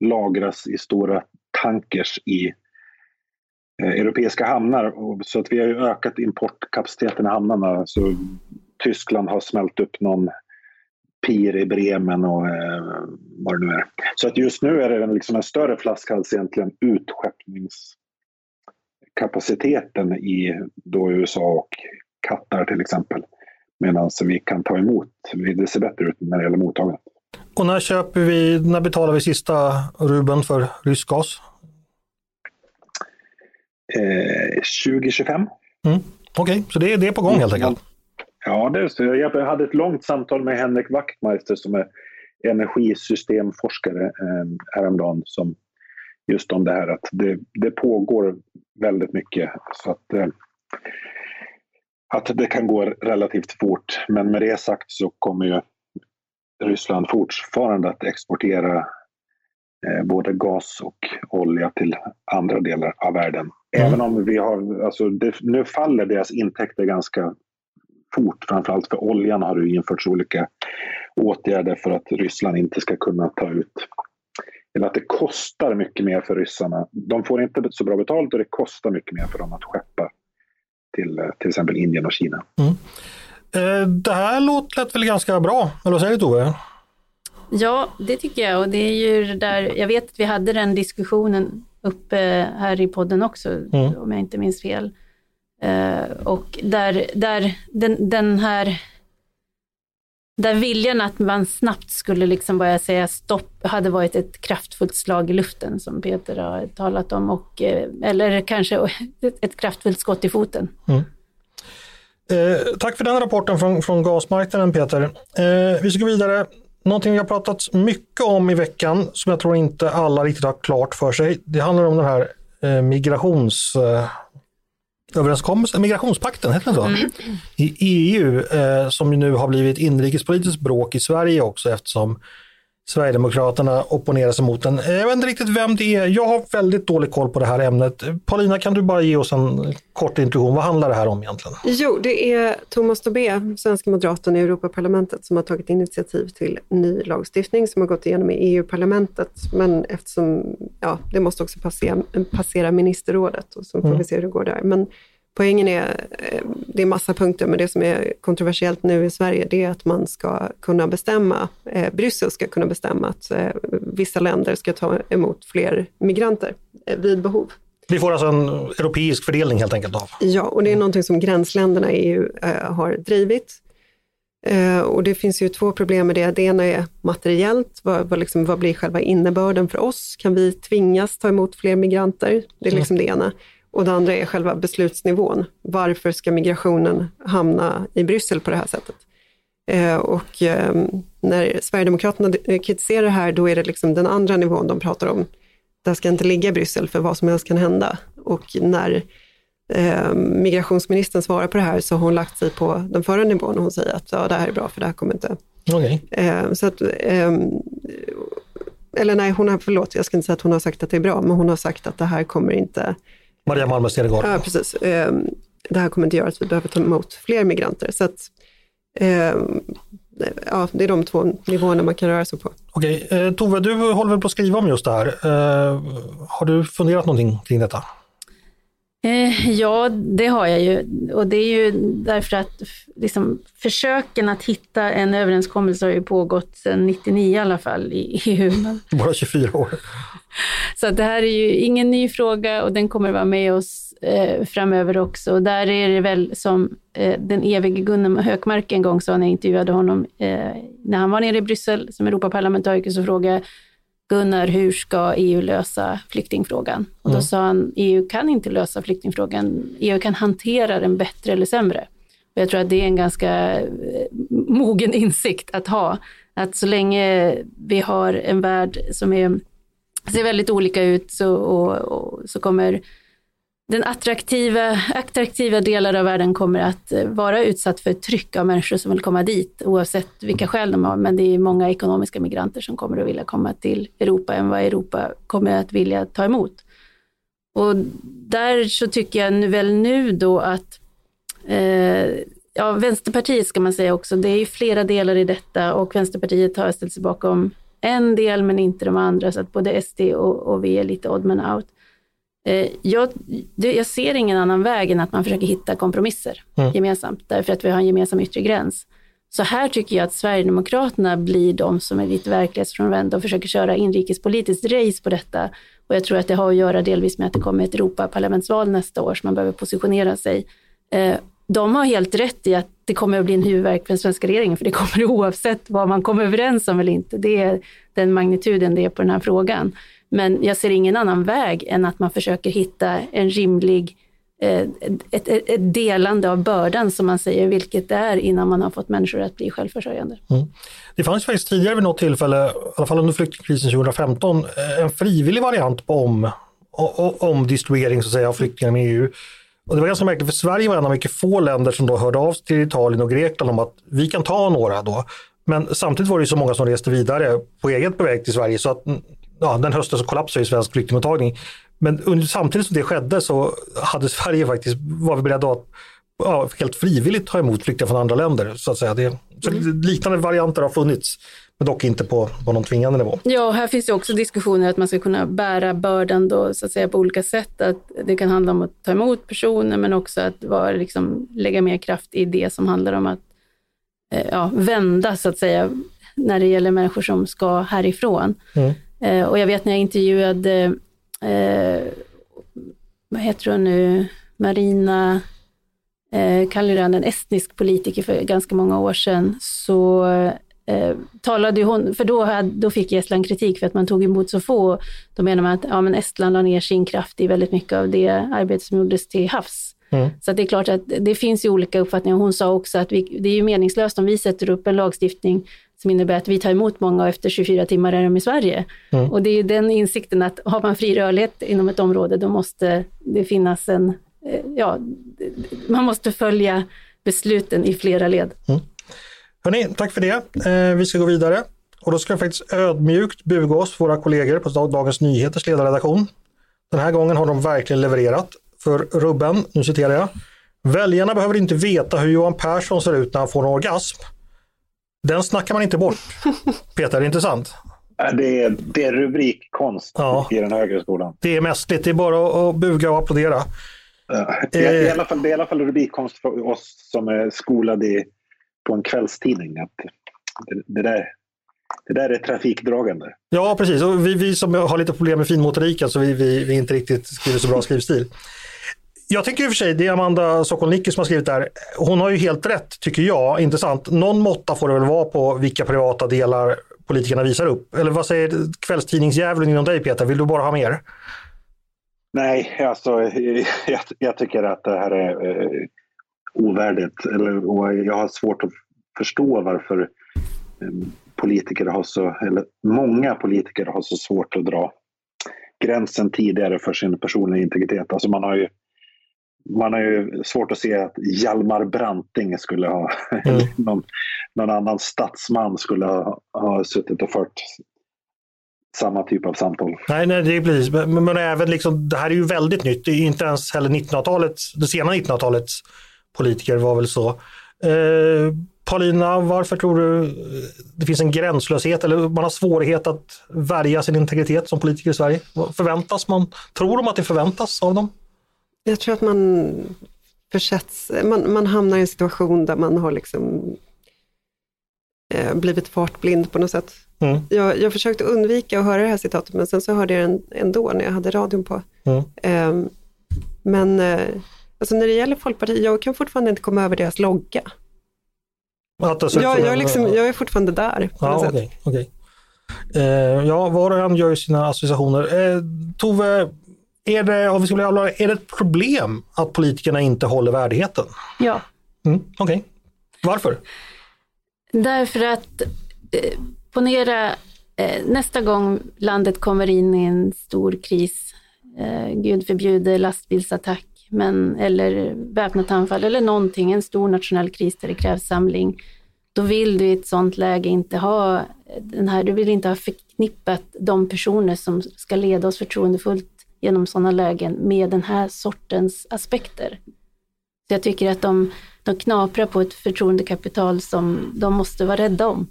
lagras i stora tankers i eh, europeiska hamnar. Så att vi har ökat importkapaciteten i hamnarna. Så Tyskland har smält upp någon pir i Bremen och eh, vad det nu är. Så att just nu är det en, liksom en större flaskhals egentligen utskeppningskapaciteten i då USA och Qatar till exempel. Medan vi kan ta emot, det ser bättre ut när det gäller mottagandet.
Och när köper vi, när betalar vi sista ruben för rysk gas?
Eh, 2025. Mm.
Okej, okay. så det, det är på gång helt enkelt?
Ja, det är så. Jag hade ett långt samtal med Henrik Wachtmeister som är energisystemforskare eh, häromdagen som just om det här att det, det pågår väldigt mycket. Så att, eh, att det kan gå relativt fort. Men med det sagt så kommer ju Ryssland fortfarande att exportera eh, både gas och olja till andra delar av världen. Mm. Även om vi har, alltså det, nu faller deras intäkter ganska fort. Framförallt för oljan har det införts olika åtgärder för att Ryssland inte ska kunna ta ut eller att det kostar mycket mer för ryssarna. De får inte så bra betalt och det kostar mycket mer för dem att skeppa till eh, till exempel Indien och Kina. Mm.
Eh, det här låter väl ganska bra, eller vad säger du Tove?
Ja, det tycker jag och det är ju där, jag vet att vi hade den diskussionen uppe här i podden också, mm. om jag inte minns fel. Uh, och där, där den, den här där viljan att man snabbt skulle liksom börja säga stopp hade varit ett kraftfullt slag i luften som Peter har talat om, och, eh, eller kanske [laughs] ett kraftfullt skott i foten. Mm.
Eh, tack för den rapporten från, från gasmarknaden Peter. Eh, vi ska gå vidare. Någonting vi har pratat mycket om i veckan som jag tror inte alla riktigt har klart för sig. Det handlar om den här eh, migrations eh, överenskommelsen, migrationspakten, heter den så? Mm. I EU, eh, som nu har blivit inrikespolitiskt bråk i Sverige också eftersom Sverigedemokraterna opponerar sig mot den. Jag vet inte riktigt vem det är. Jag har väldigt dålig koll på det här ämnet. Paulina, kan du bara ge oss en kort introduktion? Vad handlar det här om egentligen?
Jo, det är Thomas Tobé, svenska moderaten i Europaparlamentet, som har tagit initiativ till ny lagstiftning som har gått igenom i EU-parlamentet. Men eftersom, ja, det måste också passera, passera ministerrådet och så får mm. vi se hur det går där. Men Poängen är, eh, det är massa punkter, men det som är kontroversiellt nu i Sverige, det är att man ska kunna bestämma, eh, Bryssel ska kunna bestämma att eh, vissa länder ska ta emot fler migranter eh, vid behov.
Vi får alltså en europeisk fördelning helt enkelt av?
Ja, och det är någonting som gränsländerna i EU eh, har drivit. Eh, och det finns ju två problem med det. Det ena är materiellt, vad, vad, liksom, vad blir själva innebörden för oss? Kan vi tvingas ta emot fler migranter? Det är liksom mm. det ena. Och det andra är själva beslutsnivån. Varför ska migrationen hamna i Bryssel på det här sättet? Eh, och eh, när Sverigedemokraterna kritiserar det här, då är det liksom den andra nivån de pratar om. Det ska inte ligga i Bryssel för vad som helst kan hända. Och när eh, migrationsministern svarar på det här så har hon lagt sig på den förra nivån och hon säger att ja, det här är bra för det här kommer inte...
Okay.
Eh, så att, eh, eller nej, hon har, förlåt, jag ska inte säga att hon har sagt att det är bra, men hon har sagt att det här kommer inte...
Maria Malmer Stenergard.
Ja, precis. Eh, det här kommer inte göra att vi behöver ta emot fler migranter. Så att, eh, ja, det är de två nivåerna man kan röra sig på.
Okej, eh, Tove, du håller väl på att skriva om just det här. Eh, har du funderat någonting kring detta?
Eh, ja, det har jag ju. Och det är ju därför att liksom, försöken att hitta en överenskommelse har ju pågått sedan 99 i alla fall i EU. [laughs]
Bara 24 år.
Så det här är ju ingen ny fråga och den kommer vara med oss eh, framöver också. Och där är det väl som eh, den evige Gunnar Hökmark en gång sa när jag intervjuade honom eh, när han var nere i Bryssel som Europaparlamentariker så frågade jag Gunnar, hur ska EU lösa flyktingfrågan? Och då mm. sa han, EU kan inte lösa flyktingfrågan. EU kan hantera den bättre eller sämre. Och jag tror att det är en ganska eh, mogen insikt att ha. Att så länge vi har en värld som är, ser väldigt olika ut så, och, och, så kommer den attraktiva, attraktiva delar av världen kommer att eh, vara utsatt för tryck av människor som vill komma dit, oavsett vilka skäl de har. Men det är många ekonomiska migranter som kommer att vilja komma till Europa än vad Europa kommer att vilja ta emot. Och där så tycker jag nu väl nu då att eh, ja, Vänsterpartiet ska man säga också, det är ju flera delar i detta och Vänsterpartiet har ställt sig bakom en del men inte de andra, så att både SD och, och V är lite odd man out. Eh, jag, jag, ser ingen annan väg än att man försöker hitta kompromisser mm. gemensamt, därför att vi har en gemensam yttre gräns. Så här tycker jag att Sverigedemokraterna blir de som är lite verklighetsfrånvända och försöker köra inrikespolitiskt race på detta. Och jag tror att det har att göra delvis med att det kommer ett Europaparlamentsval nästa år, så man behöver positionera sig. Eh, de har helt rätt i att det kommer att bli en huvudvärk för den svenska regeringen, för det kommer [laughs] oavsett vad man kommer överens om eller inte. Det är den magnituden det är på den här frågan. Men jag ser ingen annan väg än att man försöker hitta en rimlig eh, ett, ett, ett, delande av bördan som man säger, vilket det är innan man har fått människor att bli självförsörjande. Mm.
Det fanns faktiskt tidigare vid något tillfälle, i alla fall under flyktingkrisen 2015, eh, en frivillig variant på om, om distribuering så att säga, av flyktingar med EU. Och det var ganska märkligt för Sverige var en av mycket få länder som då hörde av sig till Italien och Grekland om att vi kan ta några då. Men samtidigt var det så många som reste vidare på eget beväg till Sverige så att ja, den hösten så kollapsade ju svensk flyktingmottagning. Men under, samtidigt som det skedde så hade Sverige faktiskt, var vi beredda att ja, helt frivilligt ta emot flyktingar från andra länder. Så att säga. Det, så mm. Liknande varianter har funnits, men dock inte på, på någon tvingande nivå.
Ja, här finns det också diskussioner att man ska kunna bära bördan då, så att säga, på olika sätt. Att det kan handla om att ta emot personer, men också att vara, liksom, lägga mer kraft i det som handlar om att eh, ja, vända, så att säga, när det gäller människor som ska härifrån. Mm. Eh, och jag vet när jag intervjuade, eh, vad heter hon nu, Marina eh, Kalliran, en estnisk politiker för ganska många år sedan, så eh, talade hon, för då, hade, då fick Estland kritik för att man tog emot så få. Då menar man att ja, men Estland la ner sin kraft i väldigt mycket av det arbete som gjordes till havs. Mm. Så det är klart att det finns ju olika uppfattningar. Hon sa också att vi, det är ju meningslöst om vi sätter upp en lagstiftning som innebär att vi tar emot många och efter 24 timmar är de i Sverige. Mm. Och det är den insikten att har man fri rörlighet inom ett område, då måste det finnas en, eh, ja, man måste följa besluten i flera led. Mm.
Hörrni, tack för det. Eh, vi ska gå vidare. Och då ska jag faktiskt ödmjukt buga oss, våra kollegor på Dagens Nyheters ledarredaktion. Den här gången har de verkligen levererat. För Rubben, nu citerar jag. Väljarna behöver inte veta hur Johan Persson ser ut när han får en orgasm. Den snackar man inte bort. [laughs] Peter, intressant?
Det är, det är rubrikkonst ja. i den högre skolan.
Det är mästerligt, det är bara att buga och applådera.
Ja, det, är, i eh. alla fall, det är i alla fall rubrikkonst för oss som är skolade i, på en kvällstidning. Att det, det, där, det där är trafikdragande.
Ja, precis. Och vi, vi som har lite problem med finmotoriken så vi, vi, vi inte riktigt skriver så bra skrivstil. Jag tycker i och för sig, det är Amanda Sokolnicki som har skrivit där. Hon har ju helt rätt, tycker jag. Intressant. Någon måtta får det väl vara på vilka privata delar politikerna visar upp. Eller vad säger kvällstidningsdjävulen inom dig Peter? Vill du bara ha mer?
Nej, alltså [laughs] jag, jag tycker att det här är eh, ovärdigt. Eller, och jag har svårt att förstå varför eh, politiker har så, eller många politiker har så svårt att dra gränsen tidigare för sin personliga integritet. Alltså man har ju man har ju svårt att se att Hjalmar Branting skulle ha, eller [laughs] någon, någon annan statsman skulle ha, ha suttit och fört samma typ av samtal.
Nej, nej det blir, men, men även liksom, det här är ju väldigt nytt. Det är inte ens heller 1900-talets, det sena 1900-talets politiker var väl så. Eh, Paulina, varför tror du eh, det finns en gränslöshet eller man har svårighet att värja sin integritet som politiker i Sverige? Förväntas man, tror de att det förväntas av dem?
Jag tror att man försätts, man, man hamnar i en situation där man har liksom eh, blivit fartblind på något sätt.
Mm.
Jag, jag försökte undvika att höra det här citatet, men sen så hörde jag det ändå när jag hade radion på.
Mm.
Eh, men eh, alltså när det gäller Folkpartiet, jag kan fortfarande inte komma över deras logga. Jag, jag, är liksom, jag är fortfarande där på något
Ja, okej. okej. Eh, ja, var och en gör ju sina associationer. Eh, Tove, är det, om vi ska bli allvarliga, är det ett problem att politikerna inte håller värdigheten?
Ja,
Mm, okej. Varför?
därför att eh, ponera eh, nästa gång landet kommer in i en stor kris, eh, gud förbjude lastbilsattack, men, eller väpnat anfall eller någonting, en stor nationell kris där det krävs samling. Då vill du i ett sånt läge inte ha den här, du vill inte ha förknippat de personer som ska leda oss förtroendefullt genom sådana lägen med den här sortens aspekter. Så jag tycker att de, de knaprar på ett förtroendekapital som de måste vara rädda om.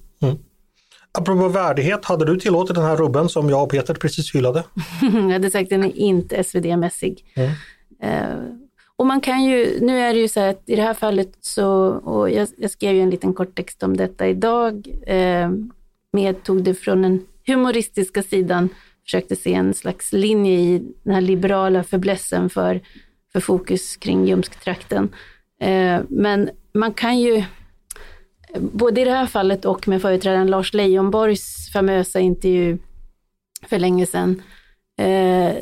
Apropå värdighet, hade du tillåtit den här rubben som jag och Peter precis hyllade? [laughs]
jag hade sagt den är inte SvD-mässig. Eh, och man kan ju, nu är det ju så här att i det här fallet så, och jag, jag skrev ju en liten kort text om detta idag, eh, med tog det från den humoristiska sidan, försökte se en slags linje i den här liberala förblessen för, för fokus kring Ljumsktrakten. Eh, men man kan ju, både i det här fallet och med företrädaren Lars Leijonborgs famösa intervju för länge sedan, eh,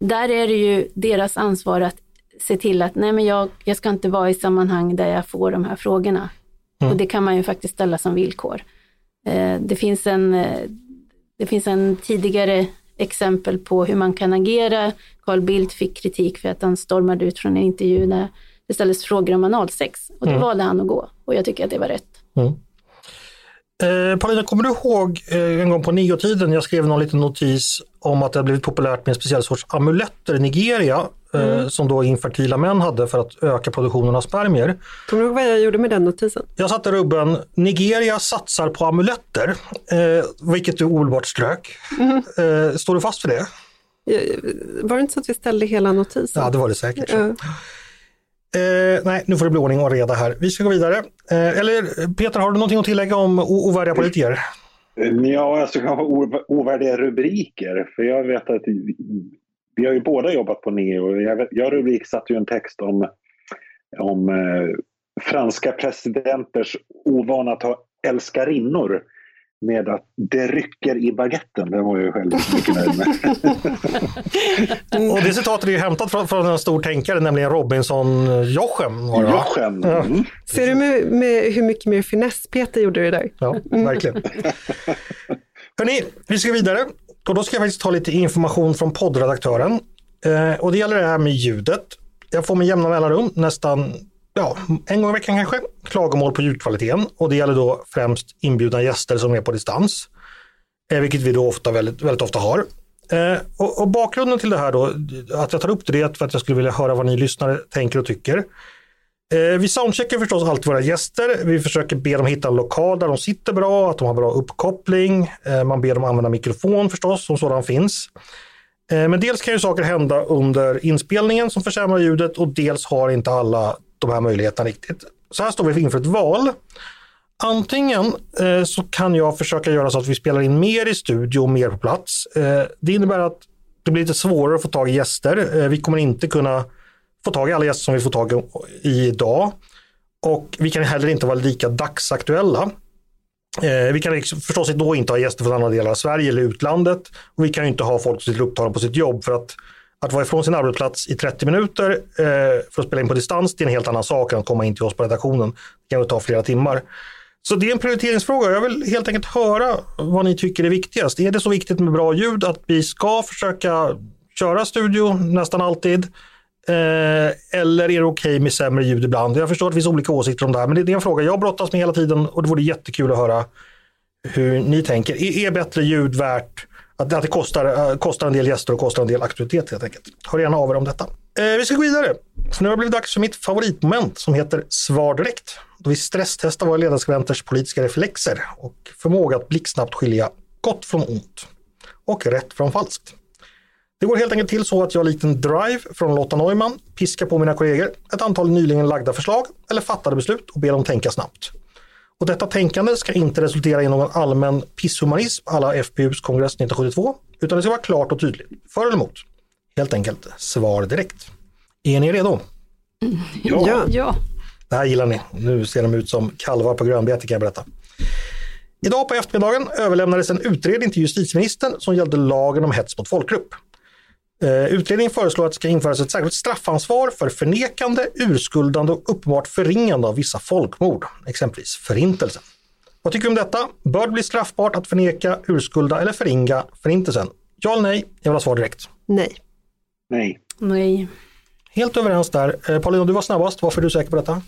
där är det ju deras ansvar att se till att nej men jag, jag ska inte vara i sammanhang där jag får de här frågorna. Och det kan man ju faktiskt ställa som villkor. Eh, det, finns en, det finns en tidigare exempel på hur man kan agera. Carl Bildt fick kritik för att han stormade ut från en intervju när det ställdes frågor om analsex. Och då valde han att gå. Och jag tycker att det var rätt.
Eh, Paulina, kommer du ihåg eh, en gång på neotiden jag skrev någon liten notis om att det har blivit populärt med en speciell sorts amuletter i Nigeria eh, som då infertila män hade för att öka produktionen av spermier.
Kommer du ihåg vad jag gjorde med den notisen?
Jag satte rubben Nigeria satsar på amuletter, eh, vilket du omedelbart strök. Eh, står du fast för det?
Var det inte så att vi ställde hela notisen?
Ja, det var det säkert.
Ja.
Eh, nej, nu får det bli ordning och reda här. Vi ska gå vidare. Eh, eller Peter, har du någonting att tillägga om ovärdiga politiker?
Ja, alltså kanske ovärdiga rubriker. För jag vet att vi, vi har ju båda jobbat på Neo. Jag, vet- jag rubriksatte ju en text om, om eh, franska presidenters ovana att ha älskarinnor med att det rycker i baguetten. Det var jag ju själv mycket nöjd med. [laughs]
Och det citatet är ju hämtat från, från en stor tänkare, nämligen Robinson Jochem. Var det, va?
Jochen. Mm.
Ser du med, med hur mycket mer finess Peter gjorde det där?
Ja, verkligen. Hörni, vi ska vidare. Och då ska jag faktiskt ta lite information från poddredaktören. Eh, och det gäller det här med ljudet. Jag får med jämna mellanrum, nästan ja, en gång i veckan kanske, klagomål på ljudkvaliteten. Och det gäller då främst inbjudna gäster som är på distans. Eh, vilket vi då ofta, väldigt, väldigt ofta har. Eh, och, och bakgrunden till det här då, att jag tar upp det är för att jag skulle vilja höra vad ni lyssnare tänker och tycker. Eh, vi soundcheckar förstås alltid våra gäster. Vi försöker be dem hitta en lokal där de sitter bra, att de har bra uppkoppling. Eh, man ber dem använda mikrofon förstås, om sådan finns. Eh, men dels kan ju saker hända under inspelningen som försämrar ljudet och dels har inte alla de här möjligheterna riktigt. Så här står vi inför ett val. Antingen eh, så kan jag försöka göra så att vi spelar in mer i studio och mer på plats. Eh, det innebär att det blir lite svårare att få tag i gäster. Eh, vi kommer inte kunna få tag i alla gäster som vi får tag i idag. Och vi kan heller inte vara lika dagsaktuella. Eh, vi kan liksom, förstås då inte ha gäster från andra delar av Sverige eller utlandet. Och vi kan ju inte ha folk som sitter upptagna på sitt jobb för att att vara ifrån sin arbetsplats i 30 minuter eh, för att spela in på distans det är en helt annan sak än att komma in till oss på redaktionen. Det kan ju ta flera timmar. Så det är en prioriteringsfråga. Jag vill helt enkelt höra vad ni tycker är viktigast. Är det så viktigt med bra ljud att vi ska försöka köra studio nästan alltid? Eh, eller är det okej okay med sämre ljud ibland? Jag förstår att det finns olika åsikter om det här, men det är en fråga jag brottas med hela tiden och det vore jättekul att höra hur ni tänker. Är, är bättre ljud värt att, att det kostar, eh, kostar en del gäster och kostar en del aktivitet helt enkelt? Hör gärna av er om detta. Eh, vi ska gå vidare. Så nu har det blivit dags för mitt favoritmoment som heter Svar direkt. Då vi stresstestar våra ledarskribenters politiska reflexer och förmåga att blixtsnabbt skilja gott från ont och rätt från falskt. Det går helt enkelt till så att jag likt en drive från Lotta Neumann piskar på mina kollegor ett antal nyligen lagda förslag eller fattade beslut och ber dem tänka snabbt. Och detta tänkande ska inte resultera i någon allmän pisshumanism alla FPUs kongress 1972, utan det ska vara klart och tydligt. För eller emot? Helt enkelt svar direkt. Är ni redo?
Ja. ja.
Det här gillar ni. Nu ser de ut som kalvar på grönbete kan jag berätta. Idag på eftermiddagen överlämnades en utredning till justitieministern som gällde lagen om hets mot folkgrupp. Eh, utredningen föreslår att det ska införas ett särskilt straffansvar för förnekande, urskuldande och uppenbart förringande av vissa folkmord, exempelvis förintelsen. Vad tycker du om detta? Bör det bli straffbart att förneka, urskulda eller förringa förintelsen? Ja eller nej? Jag vill ha svar direkt.
Nej.
Nej.
Nej.
Helt överens där. Eh, Paulina, du var snabbast. Varför är du säker på detta?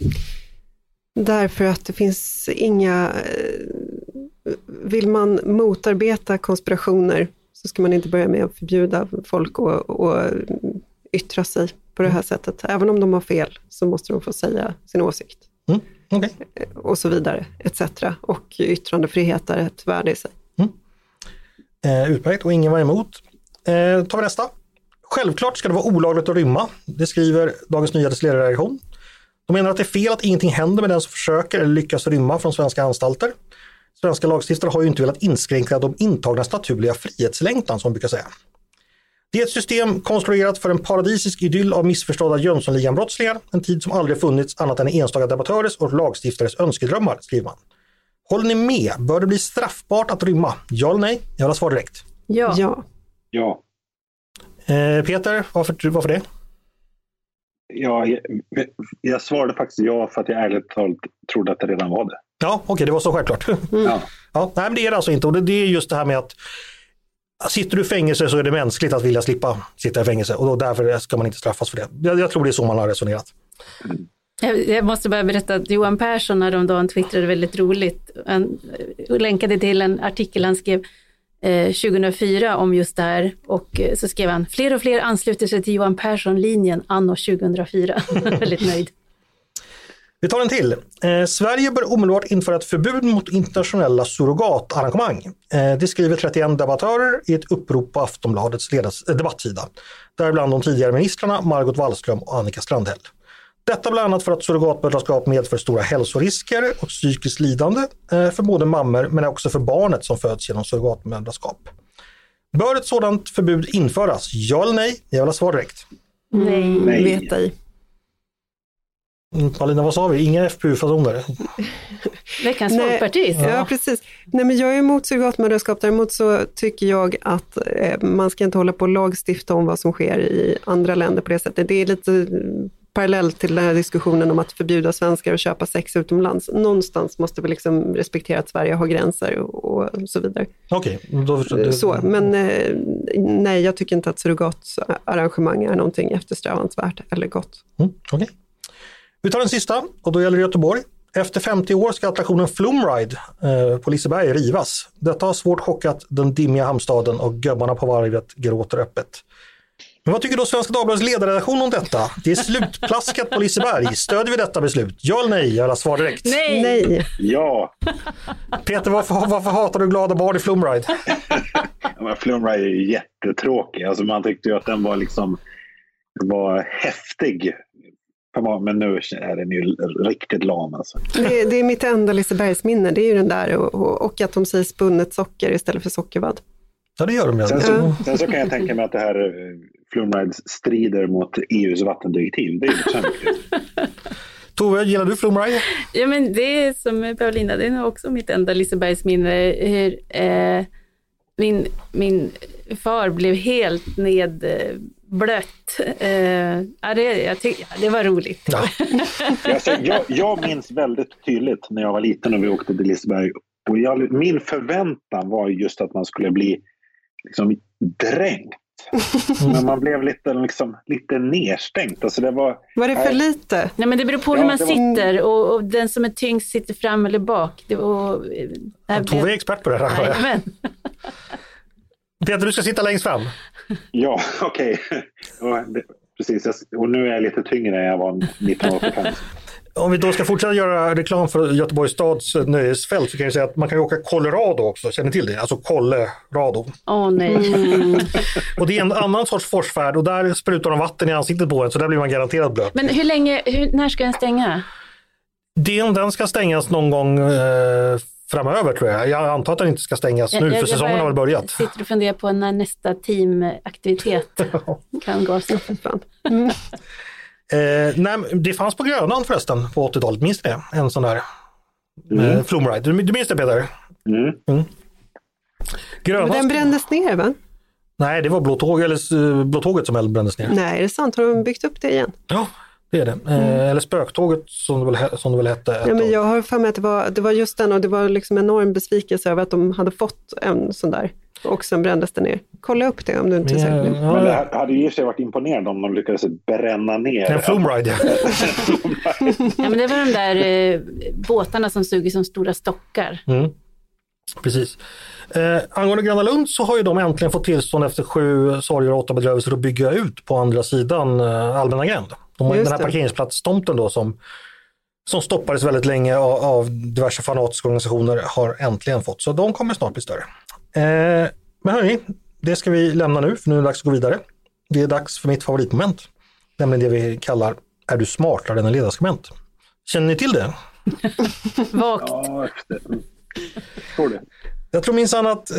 Därför att det finns inga... Eh, vill man motarbeta konspirationer så ska man inte börja med att förbjuda folk att yttra sig på det här sättet. Även om de har fel så måste de få säga sin åsikt.
Mm. Okay.
Och så vidare, etc. Och yttrandefrihet är ett värde i sig.
Mm. Eh, utmärkt, och ingen var emot. Eh, tar vi nästa. Självklart ska det vara olagligt att rymma. Det skriver Dagens Nyheters ledarredaktion. De menar att det är fel att ingenting händer med den som försöker eller lyckas rymma från svenska anstalter. Svenska lagstiftare har ju inte velat inskränka de intagnas naturliga frihetslängtan som man brukar säga. Det är ett system konstruerat för en paradisisk idyll av missförstådda Jönssonligan-brottslingar, en tid som aldrig funnits annat än i enstaka debattörers och lagstiftares önskedrömmar, skriver man. Håller ni med? Bör det bli straffbart att rymma? Ja eller nej? Jag vill ha svar direkt.
Ja.
Ja.
Ja.
Eh, Peter, varför, varför det?
Ja, jag, jag, svarade faktiskt ja för att jag ärligt talat trodde att det redan var det.
Ja, okej, okay, det var så självklart. Mm.
Ja. [laughs]
ja, nej, men det är det alltså inte. Och det, det, är just det här med att sitter du i fängelse så är det mänskligt att vilja slippa sitta i fängelse och då, därför ska man inte straffas för det. Jag, jag tror det är så man har resonerat.
Jag måste bara berätta att Johan Persson häromdagen twittrade väldigt roligt. Han länkade till en artikel han skrev 2004 eh, om just det här och eh, så skrev han fler och fler ansluter sig till Johan Persson-linjen anno 2004. [laughs] väldigt nöjd.
Vi tar en till. Eh, Sverige bör omedelbart införa ett förbud mot internationella surrogatarrangemang. Eh, det skriver 31 debattörer i ett upprop på Aftonbladets ledars, eh, debattsida. Däribland de tidigare ministrarna Margot Wallström och Annika Strandhäll. Detta bland annat för att surrogatmödraskap medför stora hälsorisker och psykiskt lidande eh, för både mammor men också för barnet som föds genom surrogatmödraskap. Bör ett sådant förbud införas? Ja eller nej? Jag vill ha svar direkt.
Nej.
nej. Vet ej.
Mm, Paulina, vad sa vi? Inga FPU-fasoner?
Veckans folkpartist.
Ja. ja, precis. Nej, men jag är emot surrogatmödraskap. Däremot så tycker jag att eh, man ska inte hålla på och lagstifta om vad som sker i andra länder på det sättet. Det är lite parallellt till den här diskussionen om att förbjuda svenskar att köpa sex utomlands. Någonstans måste vi liksom respektera att Sverige har gränser och, och så vidare.
Okej, okay, då förstår du.
Så, men eh, nej, jag tycker inte att surrogatarrangemang är någonting eftersträvansvärt eller gott.
Mm, okay. Vi tar den sista och då gäller det Göteborg. Efter 50 år ska attraktionen Flumride eh, på Liseberg rivas. Detta har svårt chockat den dimmiga hamnstaden och göbbarna på varvet gråter öppet. Men vad tycker då Svenska Dagbladets ledarredaktion om detta? Det är slutplaskat på Liseberg. Stödjer vi detta beslut? Ja eller nej? Jag vill ha svar direkt.
Nej!
nej.
Ja!
Peter, varför, varför hatar du glada barn i Flumride?
ja, Flumride är jättetråkig. Alltså man tyckte ju att den var liksom var häftig men nu är den ju riktigt lam alltså.
Det, det är mitt enda Lisebergsminne, det är ju den där och, och att de säger spunnet socker istället för sockervadd.
Ja, det gör de.
Sen så, sen så kan jag tänka mig att det här eh, Flumrides strider mot EUs vattendirektiv. Det är ju [laughs]
Tove, gillar du Flumride?
Ja, men det är som Paulina, det är nog också mitt enda Lisebergsminne. Hur, eh, min, min far blev helt ned blött. Eh, ja, det, jag tyck, ja, det var roligt. Ja.
alltså, jag, jag minns väldigt tydligt när jag var liten och vi åkte till Liseberg. Och jag, min förväntan var just att man skulle bli liksom, dränkt Men man blev lite, liksom, lite nedstängt. Alltså det var,
Var det för lite?
Nej, men det beror på
Ja,
hur man
var-
sitter och, och den som är tyngst sitter fram eller bak. Det var, det här
Tove är expert på det här. Peter, du ska sitta längst fram.
Ja, [laughs] okej. Det- Precis, och nu är jag lite tyngre än jag var 1985.
Om vi då ska fortsätta göra reklam för Göteborgs stads nöjesfält så kan jag säga att man kan ju åka Colorado också, känner ni till det? Alltså Colorado.
Åh nej. [laughs]
Och det är en annan sorts forsfärd och där sprutar de vatten i ansiktet på en så där blir man garanterat blöt.
Men hur länge, hur, när ska den stänga?
Den, den ska stängas någon gång eh, framöver tror jag. Jag antar att den inte ska stängas nu för säsongen har väl börjat.
sitter och funderar på när nästa teamaktivitet [laughs] kan gå stapeln.
Fan. [laughs]
Eh, nej, det fanns på Grönan förresten på 80-talet, minns ni det? En sån där eh, flumride. Du, du minns det Peter?
Mm.
Grönan,
Men den brändes ner va?
Nej, det var Blå, tåg, eller, eh, Blå tåget som brändes ner.
Nej, är det sant? Har de byggt upp det igen?
Ja, det är det. Eh, eller Spöktåget som det väl, som det väl hette. ett
Ja, men jag har för mig att det var, det var just den och det var liksom enorm besvikelse över att de hade fått en sån där och sen brändes det ner. Kolla upp det om du inte är säker.
Ja,
nu.
Men det hade ju i sig varit imponerande om de lyckades bränna ner.
en flumride. ja. [laughs]
Ja, men det var de där eh, båtarna som i som stora stockar.
Mm. Precis. Eh, angående Gröna Lund så har ju de äntligen fått tillstånd efter sju sorger och åtta bedrövelser att bygga ut på andra sidan eh, Allmänna gränd. De har ju den här parkeringsplatstomten då som, som stoppades väldigt länge av, av diverse fanatiska organisationer har äntligen fått. Så de kommer snart bli större. Eh, men hörni, det ska vi lämna nu för nu är det dags att gå vidare. Det är dags för mitt favoritmoment, nämligen det vi kallar Är du smartare än en ledarskribent? Känner ni till det? [laughs]
Vagt.
Ja. Mm. Tror det.
Jag tror minsann att, eh,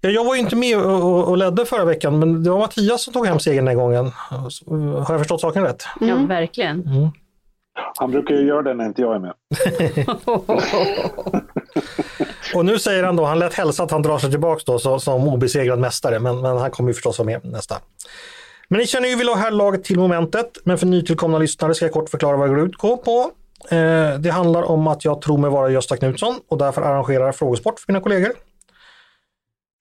ja, jag var ju inte med och, och, och ledde förra veckan, men det var Mattias som tog hem segern den här gången. Har jag förstått saken rätt?
Ja, verkligen.
Han brukar ju göra det när inte jag är med. [laughs]
Och nu säger han då, han lät hälsa att han drar sig tillbaks då så, som obesegrad mästare, men, men han kommer ju förstås vara med nästa. Men ni känner ju vid det här laget till momentet, men för nytillkomna lyssnare ska jag kort förklara vad det går ut på. Eh, det handlar om att jag tror mig vara Gösta Knutsson och därför arrangerar frågesport för mina kollegor.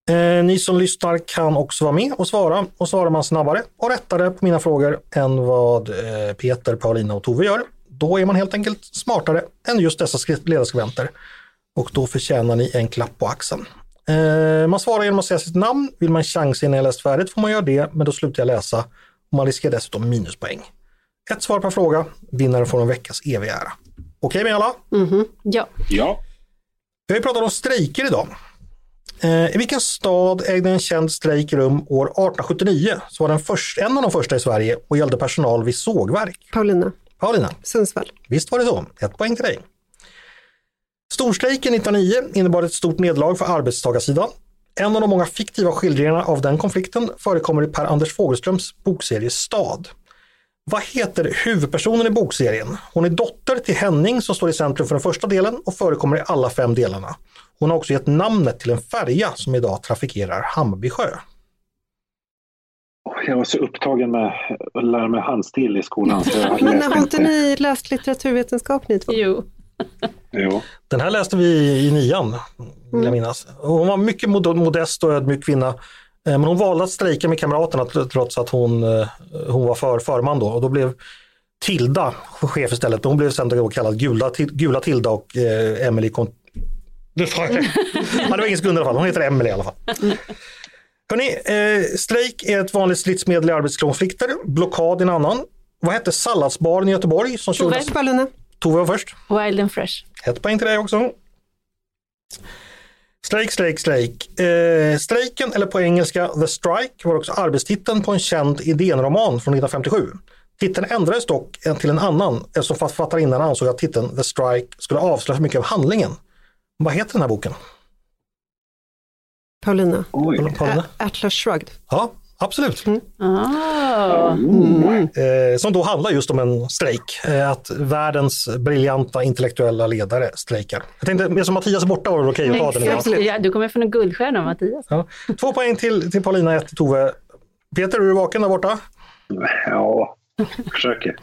Eh, ni som lyssnar kan också vara med och svara och svarar man snabbare och rättare på mina frågor än vad eh, Peter, Paulina och Tove gör. Då är man helt enkelt smartare än just dessa ledarskribenter och då förtjänar ni en klapp på axeln. Man svarar genom att säga sitt namn. Vill man chansa innan jag läst färdigt får man göra det, men då slutar jag läsa och man riskerar dessutom minuspoäng. Ett svar per fråga, vinnaren får en veckas eviga ära. Okej med alla?
Ja,
Ja.
Vi har ju pratat om strejker idag. Eh, I vilken stad ägde en känd strejk rum år 1879? Så var den först, en av de första i Sverige och gällde personal vid sågverk.
Paulina,
Paulina,
Sundsvall.
visst var det så. Ett poäng till dig. Storstrejken 1909 innebar ett stort nederlag för arbetstagarsidan. En av de många fiktiva skildringarna av den konflikten förekommer i Per Anders Fogelströms bokserie Stad. Vad heter huvudpersonen i bokserien? Hon är dotter till Henning som står i centrum för den första delen och förekommer i alla fem delarna. Hon har också gett namnet till en färja som idag trafikerar Hammarby sjö.
Jag var så upptagen med att lära mig handstil i skolan. Så jag
Men har inte ni läst litteraturvetenskap ni två?
jo.
Jo.
Den här läste vi i nian, vill jag minnas. Hon var mycket mod- modest och ödmjuk kvinna. Eh, Men hon valde att strejka med kamraterna tr- trots att hon, eh, hon var för förman då. Och då blev Tilda chef istället. Hon blev sen då kallad Gula, Gula Tilda och eh, Emily kom... Det sa [laughs] jag. ja, det var ingen sekund i alla fall. Hon heter Emily i alla fall. Hörrni, eh, strejk är ett vanligt stridsmedel i arbetskonflikter. Blockad är en annan. Vad hette salladsbaren i Göteborg? Som
Tove.
20
Paulina,
Tove var först.
Wild and fresh.
Ett poäng till dig också. Strejk, strejk, strejk. Eh, strejken, eller på engelska The Strike, var också arbetstiteln på en känd idénroman från 1957. Titeln ändrades dock till en annan eftersom författarinnan ansåg att titeln The Strike skulle avslöja för mycket av handlingen. Vad heter den här boken?
Paulina.
Oj.
Paulina?
Atlas Shrugged.
Ja, absolut.
Ah.
Eh, som då handlar just om en strejk. Eh, att världens briljanta intellektuella ledare strejkar. Jag tänkte, eftersom Mattias är borta var det okej att ta den idag.
Exakt. Ja, du kommer få en guldstjärna Mattias.
Ja. Två poäng till, till Paulina, ett till Tove. Peter, är du vaken där borta?
Ja, försöker.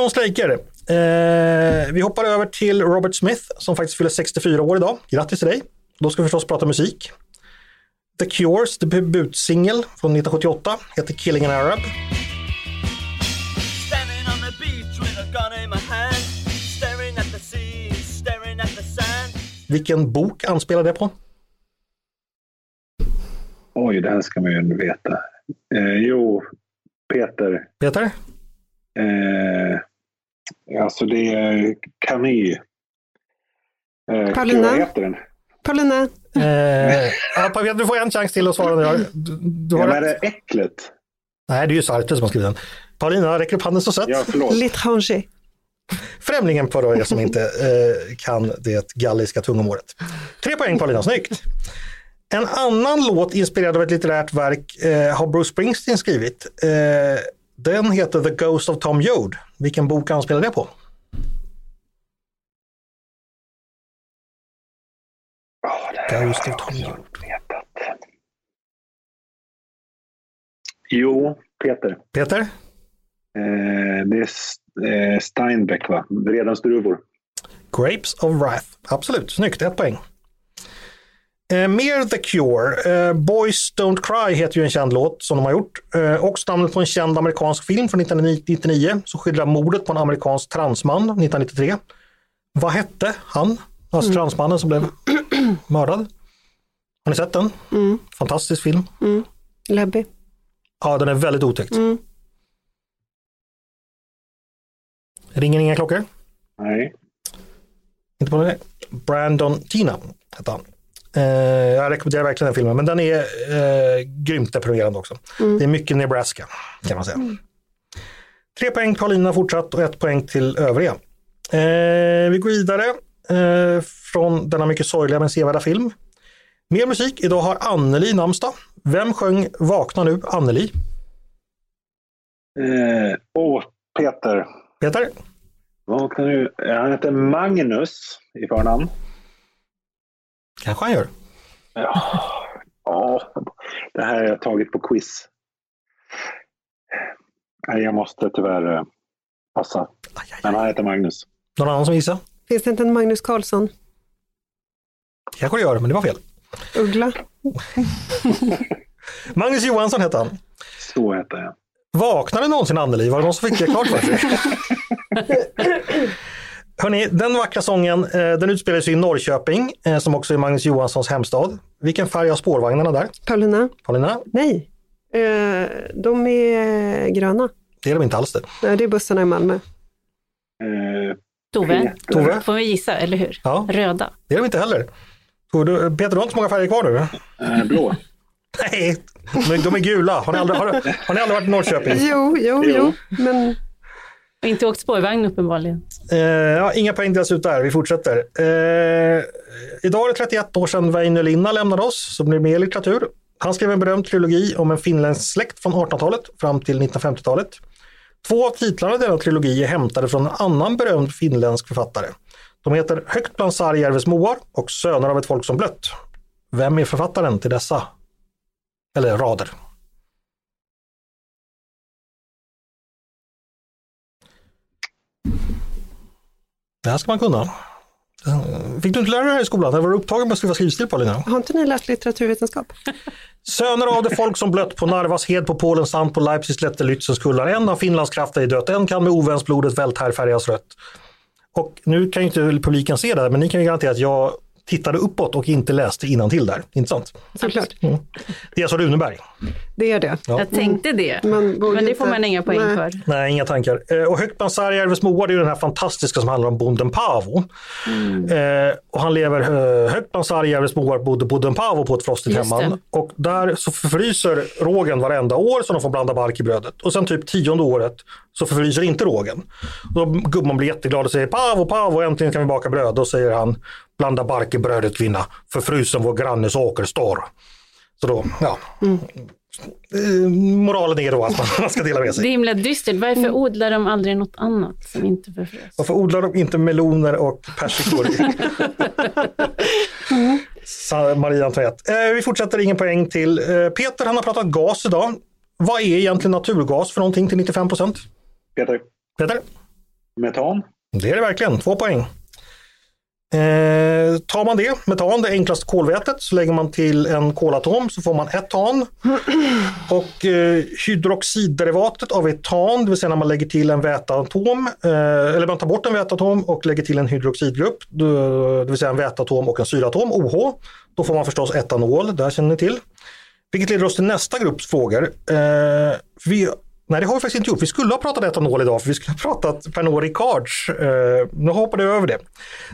Om strejker. Eh, vi hoppar över till Robert Smith som faktiskt fyller 64 år idag. Grattis till dig. Då ska vi förstås prata musik. The Cures debutsingel från 1978 heter Killing an Arab. Vilken bok anspelar det på?
Oj, det här ska man ju veta. Eh, jo, Peter.
Peter?
Eh, alltså det är Camus. Eh,
Paulina? Paulina,
Eh, ja, du får en chans till att svara. Nu. Du, du
Ja,
har
men är det Äcklet?
Nej, det är ju Sartre som har skrivit den. Paulina, räcker upp handen så sött.
Ja, förlåt.
l'étranger.
Främlingen för er som inte eh, kan det galliska tungomålet. Tre poäng Paulina, snyggt! En annan låt inspirerad av ett litterärt verk eh, har Bruce Springsteen skrivit. Eh, den heter The Ghost of Tom Joad. Vilken bok anspelar det på?
Jag
Joad.
också vetat. Jo, Peter.
Peter?
Eh, det är eh, Steinbeck, va? Vredens druvor.
Grapes of Wrath. Absolut, snyggt, ett poäng. Eh, mer The Cure. Eh, Boys Don't Cry heter ju en känd låt som de har gjort. Eh, också namnet på en känd amerikansk film från 1999 som skildrar mordet på en amerikansk transman 1993. Vad hette han? Alltså transmannen som blev [clears throat] mördad. Har ni sett den? Fantastisk film.
Lebby.
Ja, den är väldigt otäckt. Ringer inga klockor?
Nej.
Inte på det. Brandon Tina hette han. Eh, jag rekommenderar verkligen den filmen, men den är eh, grymt deprimerande också. Det är mycket Nebraska kan man säga. Tre poäng Paulina fortsatt och ett poäng till övriga. Eh, vi går vidare eh, från denna mycket sorgliga men sevärda film. Mer musik. Idag har Anneli namnsdag. Vem sjöng Vakna nu, Anneli?
Eh, Åh, Peter.
Peter?
Vad kan du... Han heter Magnus i förnamn.
Kanske han gör.
Ja. ja, det här har jag tagit på quiz. Nej, jag måste tyvärr eh, passa.
Aj, aj,
Men han heter Magnus.
Någon annan som gissar?
Finns det inte en Magnus Carlsson?
Kanske det gör, men det var fel.
Uggla? [laughs]
Magnus Johansson hette han.
Så heter jag.
Vaknade någonsin Anneli? Var det någon som fick det klart för sig? [laughs] Hörrni, den vackra sången eh, den utspelar sig i Norrköping eh, som också är Magnus Johanssons hemstad. Vilken färg har spårvagnarna där?
Paulina?
Paulina?
Nej. Eh, de är gröna.
Det är de inte alls det.
Nej, det är bussarna i Malmö.
Tove,
Tove?
får vi gissa, eller hur?
Ja.
Röda.
Det är de inte heller. Peter, du har inte så många färger kvar nu?
eh, blå.
Nej, men de är gula. Har ni aldrig, har, har ni aldrig varit i Norrköping?
Jo, jo,
Jo.
jo. Men
Och inte åkt spårvagn uppenbarligen.
Eh, ja, inga poäng delas ut där, vi fortsätter. Eh, idag är det 31 år sedan Väinö Linna lämnade oss, så blir det mer litteratur. Han skrev en berömd trilogi om en finländsk släkt från 1800-talet fram till 1950-talet. Två av titlarna i denna trilogi är hämtade från en annan berömd finländsk författare. De heter Högt bland Sarjärves moar och Söner av ett folk som blött. Vem är författaren till dessa? Eller rader? Det här ska man kunna. Fick du inte lära dig det här i skolan? Eller var upptagen med att skriva skrivstil Paulina?
har inte ni läst litteraturvetenskap? [laughs]
Söner av det folk som blött på Narvas hed, på Polens sand, på Leipzigs slätte, Lützens kullar. En av Finlands krafter är dött, en kan med ovänsblodet vält här färgas rött. Och nu kan ju inte publiken se det, här, men ni kan ju garantera att jag tittade uppåt och inte läste till där. Inte sant?
Såklart.
Det är alltså Runeberg.
Det är det.
Ja.
Jag tänkte det.
Man borde
Men det
inte-
får man inga poäng
Nej.
för.
Nej, inga tankar. Eh, och Högt bland Sarjärves moar, det är ju den här fantastiska som handlar om bonden Paavo. Eh, och han lever eh, högt bland Sarjärves moar, bodde bonden Paavo på ett frostigt hemman. Och där så förfryser rågen varenda år så de får blanda bark i brödet. Och sen typ tionde året så förfryser inte rågen. Då gumman blir jätteglad och säger Paavo, Paavo, äntligen kan vi baka bröd. Då säger han blanda bark i brödet kvinna, för frusen vår grannes åker står. Så då, ja. Eh, moralen är då att man- ska dela med sig.
Det är himla dystert. Varför odlar de aldrig något annat som inte förfrös?
Varför odlar de inte meloner och persikor? [laughs] Sa Maria Antoinette. Eh, vi fortsätter, ingen poäng till. Eh, Peter han har pratat gas idag. Vad är egentligen naturgas för någonting till 95 procent?
Peter.
Peter?
Metan.
Det är det verkligen, två poäng. Eh, tar man det, metan, det enklaste kolvätet, så lägger man till en kolatom så får man etan. [clears throat] Och eh, hydroxidderivatet av etan, det vill säga när man lägger till en väteatom, eh, eller man tar bort en väteatom och lägger till en hydroxidgrupp, det vill säga en väteatom och en syratom, OH. Då får man förstås etanol, det här känner ni till. Vilket leder oss till nästa grupps frågor. Eh, vi, nej, det har vi faktiskt inte gjort. Vi skulle ha pratat etanol idag, för vi skulle ha pratat Pernod Ricards. Eh, nu hoppade jag över det.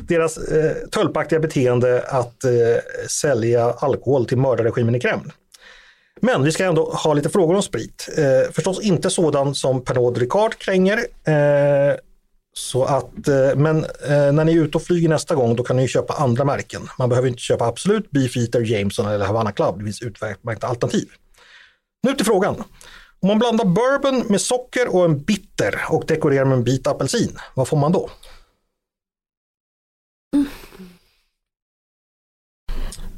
Deras eh, tölpaktiga beteende att eh, sälja alkohol till mördarregimen i Kreml. Men vi ska ändå ha lite frågor om sprit. Eh, förstås inte sådan som Pernod Ricard kränger. Eh, så att, eh, men eh, när ni är ute och flyger nästa gång då kan ni köpa andra märken. Man behöver inte köpa Absolut, Beefeater, Jameson eller Havana Club. Det finns utmärkta alternativ. Nu till frågan. Om man blandar bourbon med socker och en bitter och dekorerar med en bit apelsin, vad får man då?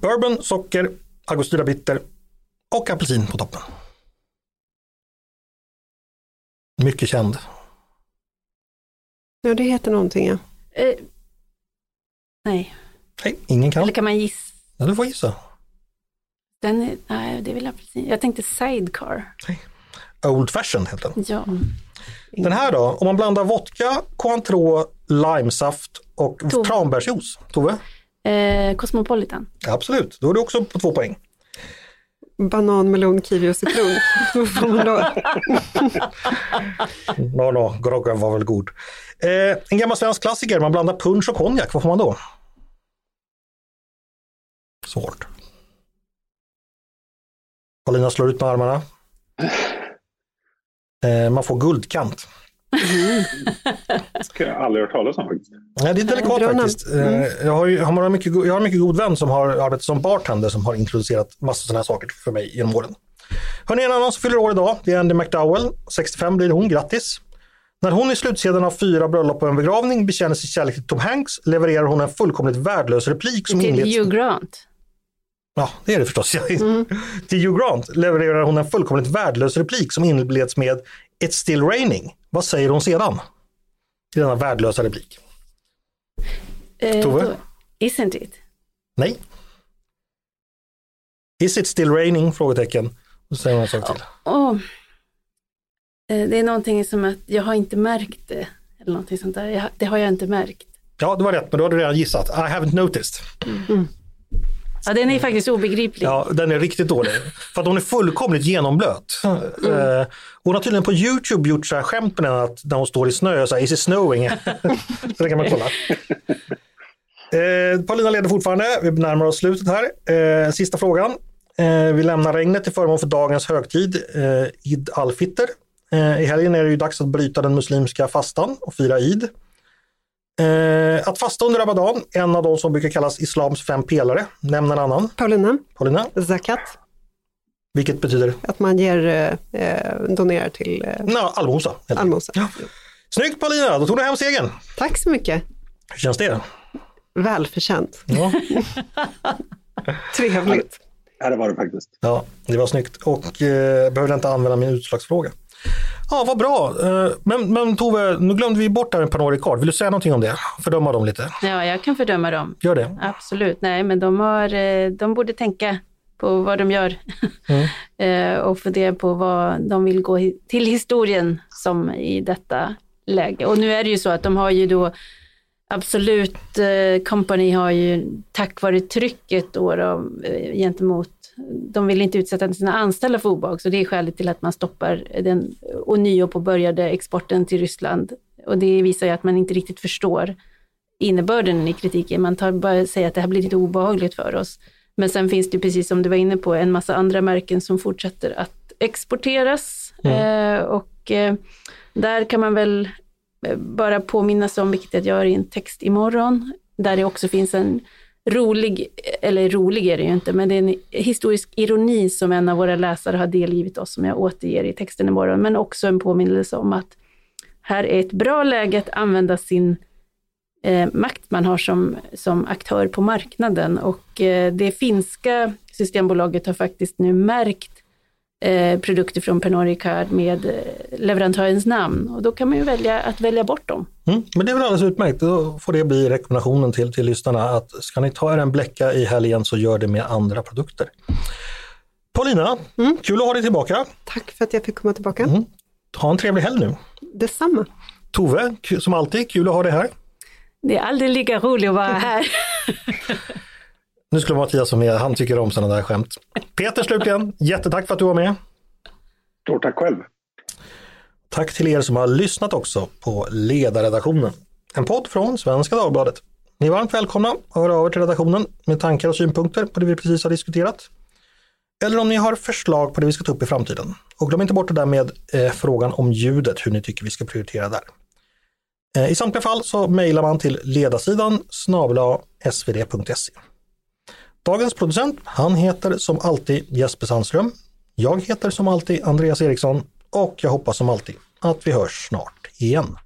Bourbon, socker, Angostura bitter och apelsin på toppen. Mycket känd.
Ja, det heter någonting ja.
Eh, nej,
Nej, ingen kan.
eller kan man gissa?
Ja, du får gissa.
Den är, nej, det är väl apelsin. Jag tänkte sidecar.
Old fashion heter den.
Ja.
Den här då, om man blandar vodka, Cointreau, limesaft och
Tove.
tranbärsjuice. Tove?
Eh, Cosmopolitan.
Absolut, då är du också på två poäng.
Banan, melon, kiwi och citron. [laughs] Vad får man då? [laughs]
No, no, groggen var väl god. Eh, en gammal svensk klassiker, man blandar punsch och konjak, vad får man då? Svårt. Paulina slår ut med armarna. [laughs] Eh, man får guldkant.
Det har jag aldrig hört talas om faktiskt.
Nej, det är delikat
Bra namn.
faktiskt. Eh, Jag har, ju, har några mycket, jag har en mycket god vän som har arbetat som bartender som har introducerat massor sådana här saker för mig genom åren. Hörni, en annan som fyller år idag, det är Andy McDowell. 65 blir hon, grattis. När hon i slutsedeln av fyra bröllop och en begravning bekänner sin kärlek till Tom Hanks levererar hon en fullkomligt värdelös replik som
Till
inleds...
Hugh Grant.
Ja, det är det förstås. [laughs] till Hugh Grant levererar hon en fullkomligt värdelös replik som inleds med It's still raining. Vad säger hon sedan? I denna värdelösa replik.
Eh,
Tove?
då- Isn't it?
Nej. Is it still raining? Frågetecken. Då säger man en sak till.
Eh, Det är någonting som att jag har inte märkt det. Eller någonting sånt där. Det har jag inte märkt.
Ja, det var rätt, men då har du redan gissat. I haven't noticed.
Ja, den är faktiskt obegriplig.
Ja, den är riktigt dålig. För att hon är fullkomligt genomblöt. Eh, hon har tydligen på YouTube gjort så här skämt med den att när hon står i snö så här, is it snowing? [laughs] så det kan man kolla. Eh, Paulina leder fortfarande, vi närmar oss slutet här. Eh, sista frågan. Eh, vi lämnar regnet till förmån för dagens högtid, eh, Id al-Fitr. Eh, I helgen är det ju dags att bryta den muslimska fastan och fira Id. Eh, att fasta under Ramadan, en av de som brukar kallas islams fem pelare. Nämn en annan.
Paulina,
Paulina,
zakat,
vilket betyder
att man ger, eh, eh, donerar till eh,
allmosa.
allmosa.
Ja. Snyggt Paulina, då tog du hem segern.
Tack så mycket.
Hur känns det?
Välförtjänt.
Ja, [laughs]
Trevligt.
Ja, det var det faktiskt.
ja det var snyggt och eh, behövde inte använda min utslagsfråga. Ja, vad bra. Eh, men, men Tove, nu glömde vi bort här med Pernod Ricard. Vill du säga någonting om det? Fördöma dem lite.
Ja, jag kan fördöma dem.
Gör det.
Absolut. Nej, men de, har, eh, de borde tänka på vad de gör [laughs] Eh, och fundera på vad de vill gå till historien som i detta läge. Och nu är det ju så att de har ju då Absolut eh, Company har ju tack vare trycket då, då eh, gentemot de vill inte utsätta sina anställda för obehag, så det är skälet till att man stoppar den ånyo påbörjade exporten till Ryssland. Och det visar ju att man inte riktigt förstår innebörden i kritiken. Man tar bara säger att det här blir lite obehagligt för oss. Men sen finns det, precis som du var inne på, en massa andra märken som fortsätter att exporteras. Eh, och eh, där kan man väl Eh, bara påminna sig om, vilket jag gör i en text imorgon, där det också finns en rolig, eller rolig är det ju inte, men det är en historisk ironi som en av våra läsare har delgivit oss, som jag återger i texten imorgon, men också en påminnelse om att här är ett bra läge att använda sin eh, makt man har som, som aktör på marknaden. Och eh, det finska systembolaget har faktiskt nu märkt eh, produkter från Pernod Ricard med eh, leverantörens namn och då kan man ju välja att välja bort dem.
Mm, men det är väl alldeles utmärkt, då får det bli rekommendationen till, till lyssnarna att ska ni ta er en bläcka i helgen så gör det med andra produkter. Paulina, kul att ha dig tillbaka.
Tack för att jag fick komma tillbaka.
Mm. Ha en trevlig helg nu.
Detsamma.
Tove, som alltid, kul att ha dig här.
Det är aldrig lika roligt att vara [laughs] här.
Nu skulle Mattias vara med, han tycker om sådana där skämt. Peter slutligen, jättetack för att du var med.
Stort tack själv.
Tack till er som har lyssnat också på Ledarredaktionen. En podd från Svenska Dagbladet. Ni är varmt välkomna att höra av er till redaktionen med tankar och synpunkter på det vi precis har diskuterat. Eller om ni har förslag på det vi ska ta upp i framtiden. Och glöm inte bort det där med eh, frågan om ljudet, hur ni tycker vi ska prioritera där. Eh, I samtliga fall så mejlar man till ledarsidan snabla svd.se. Dagens producent, han heter som alltid Jesper Sandström. Jag heter som alltid Andreas Eriksson och jag hoppas som alltid att vi hörs snart igen.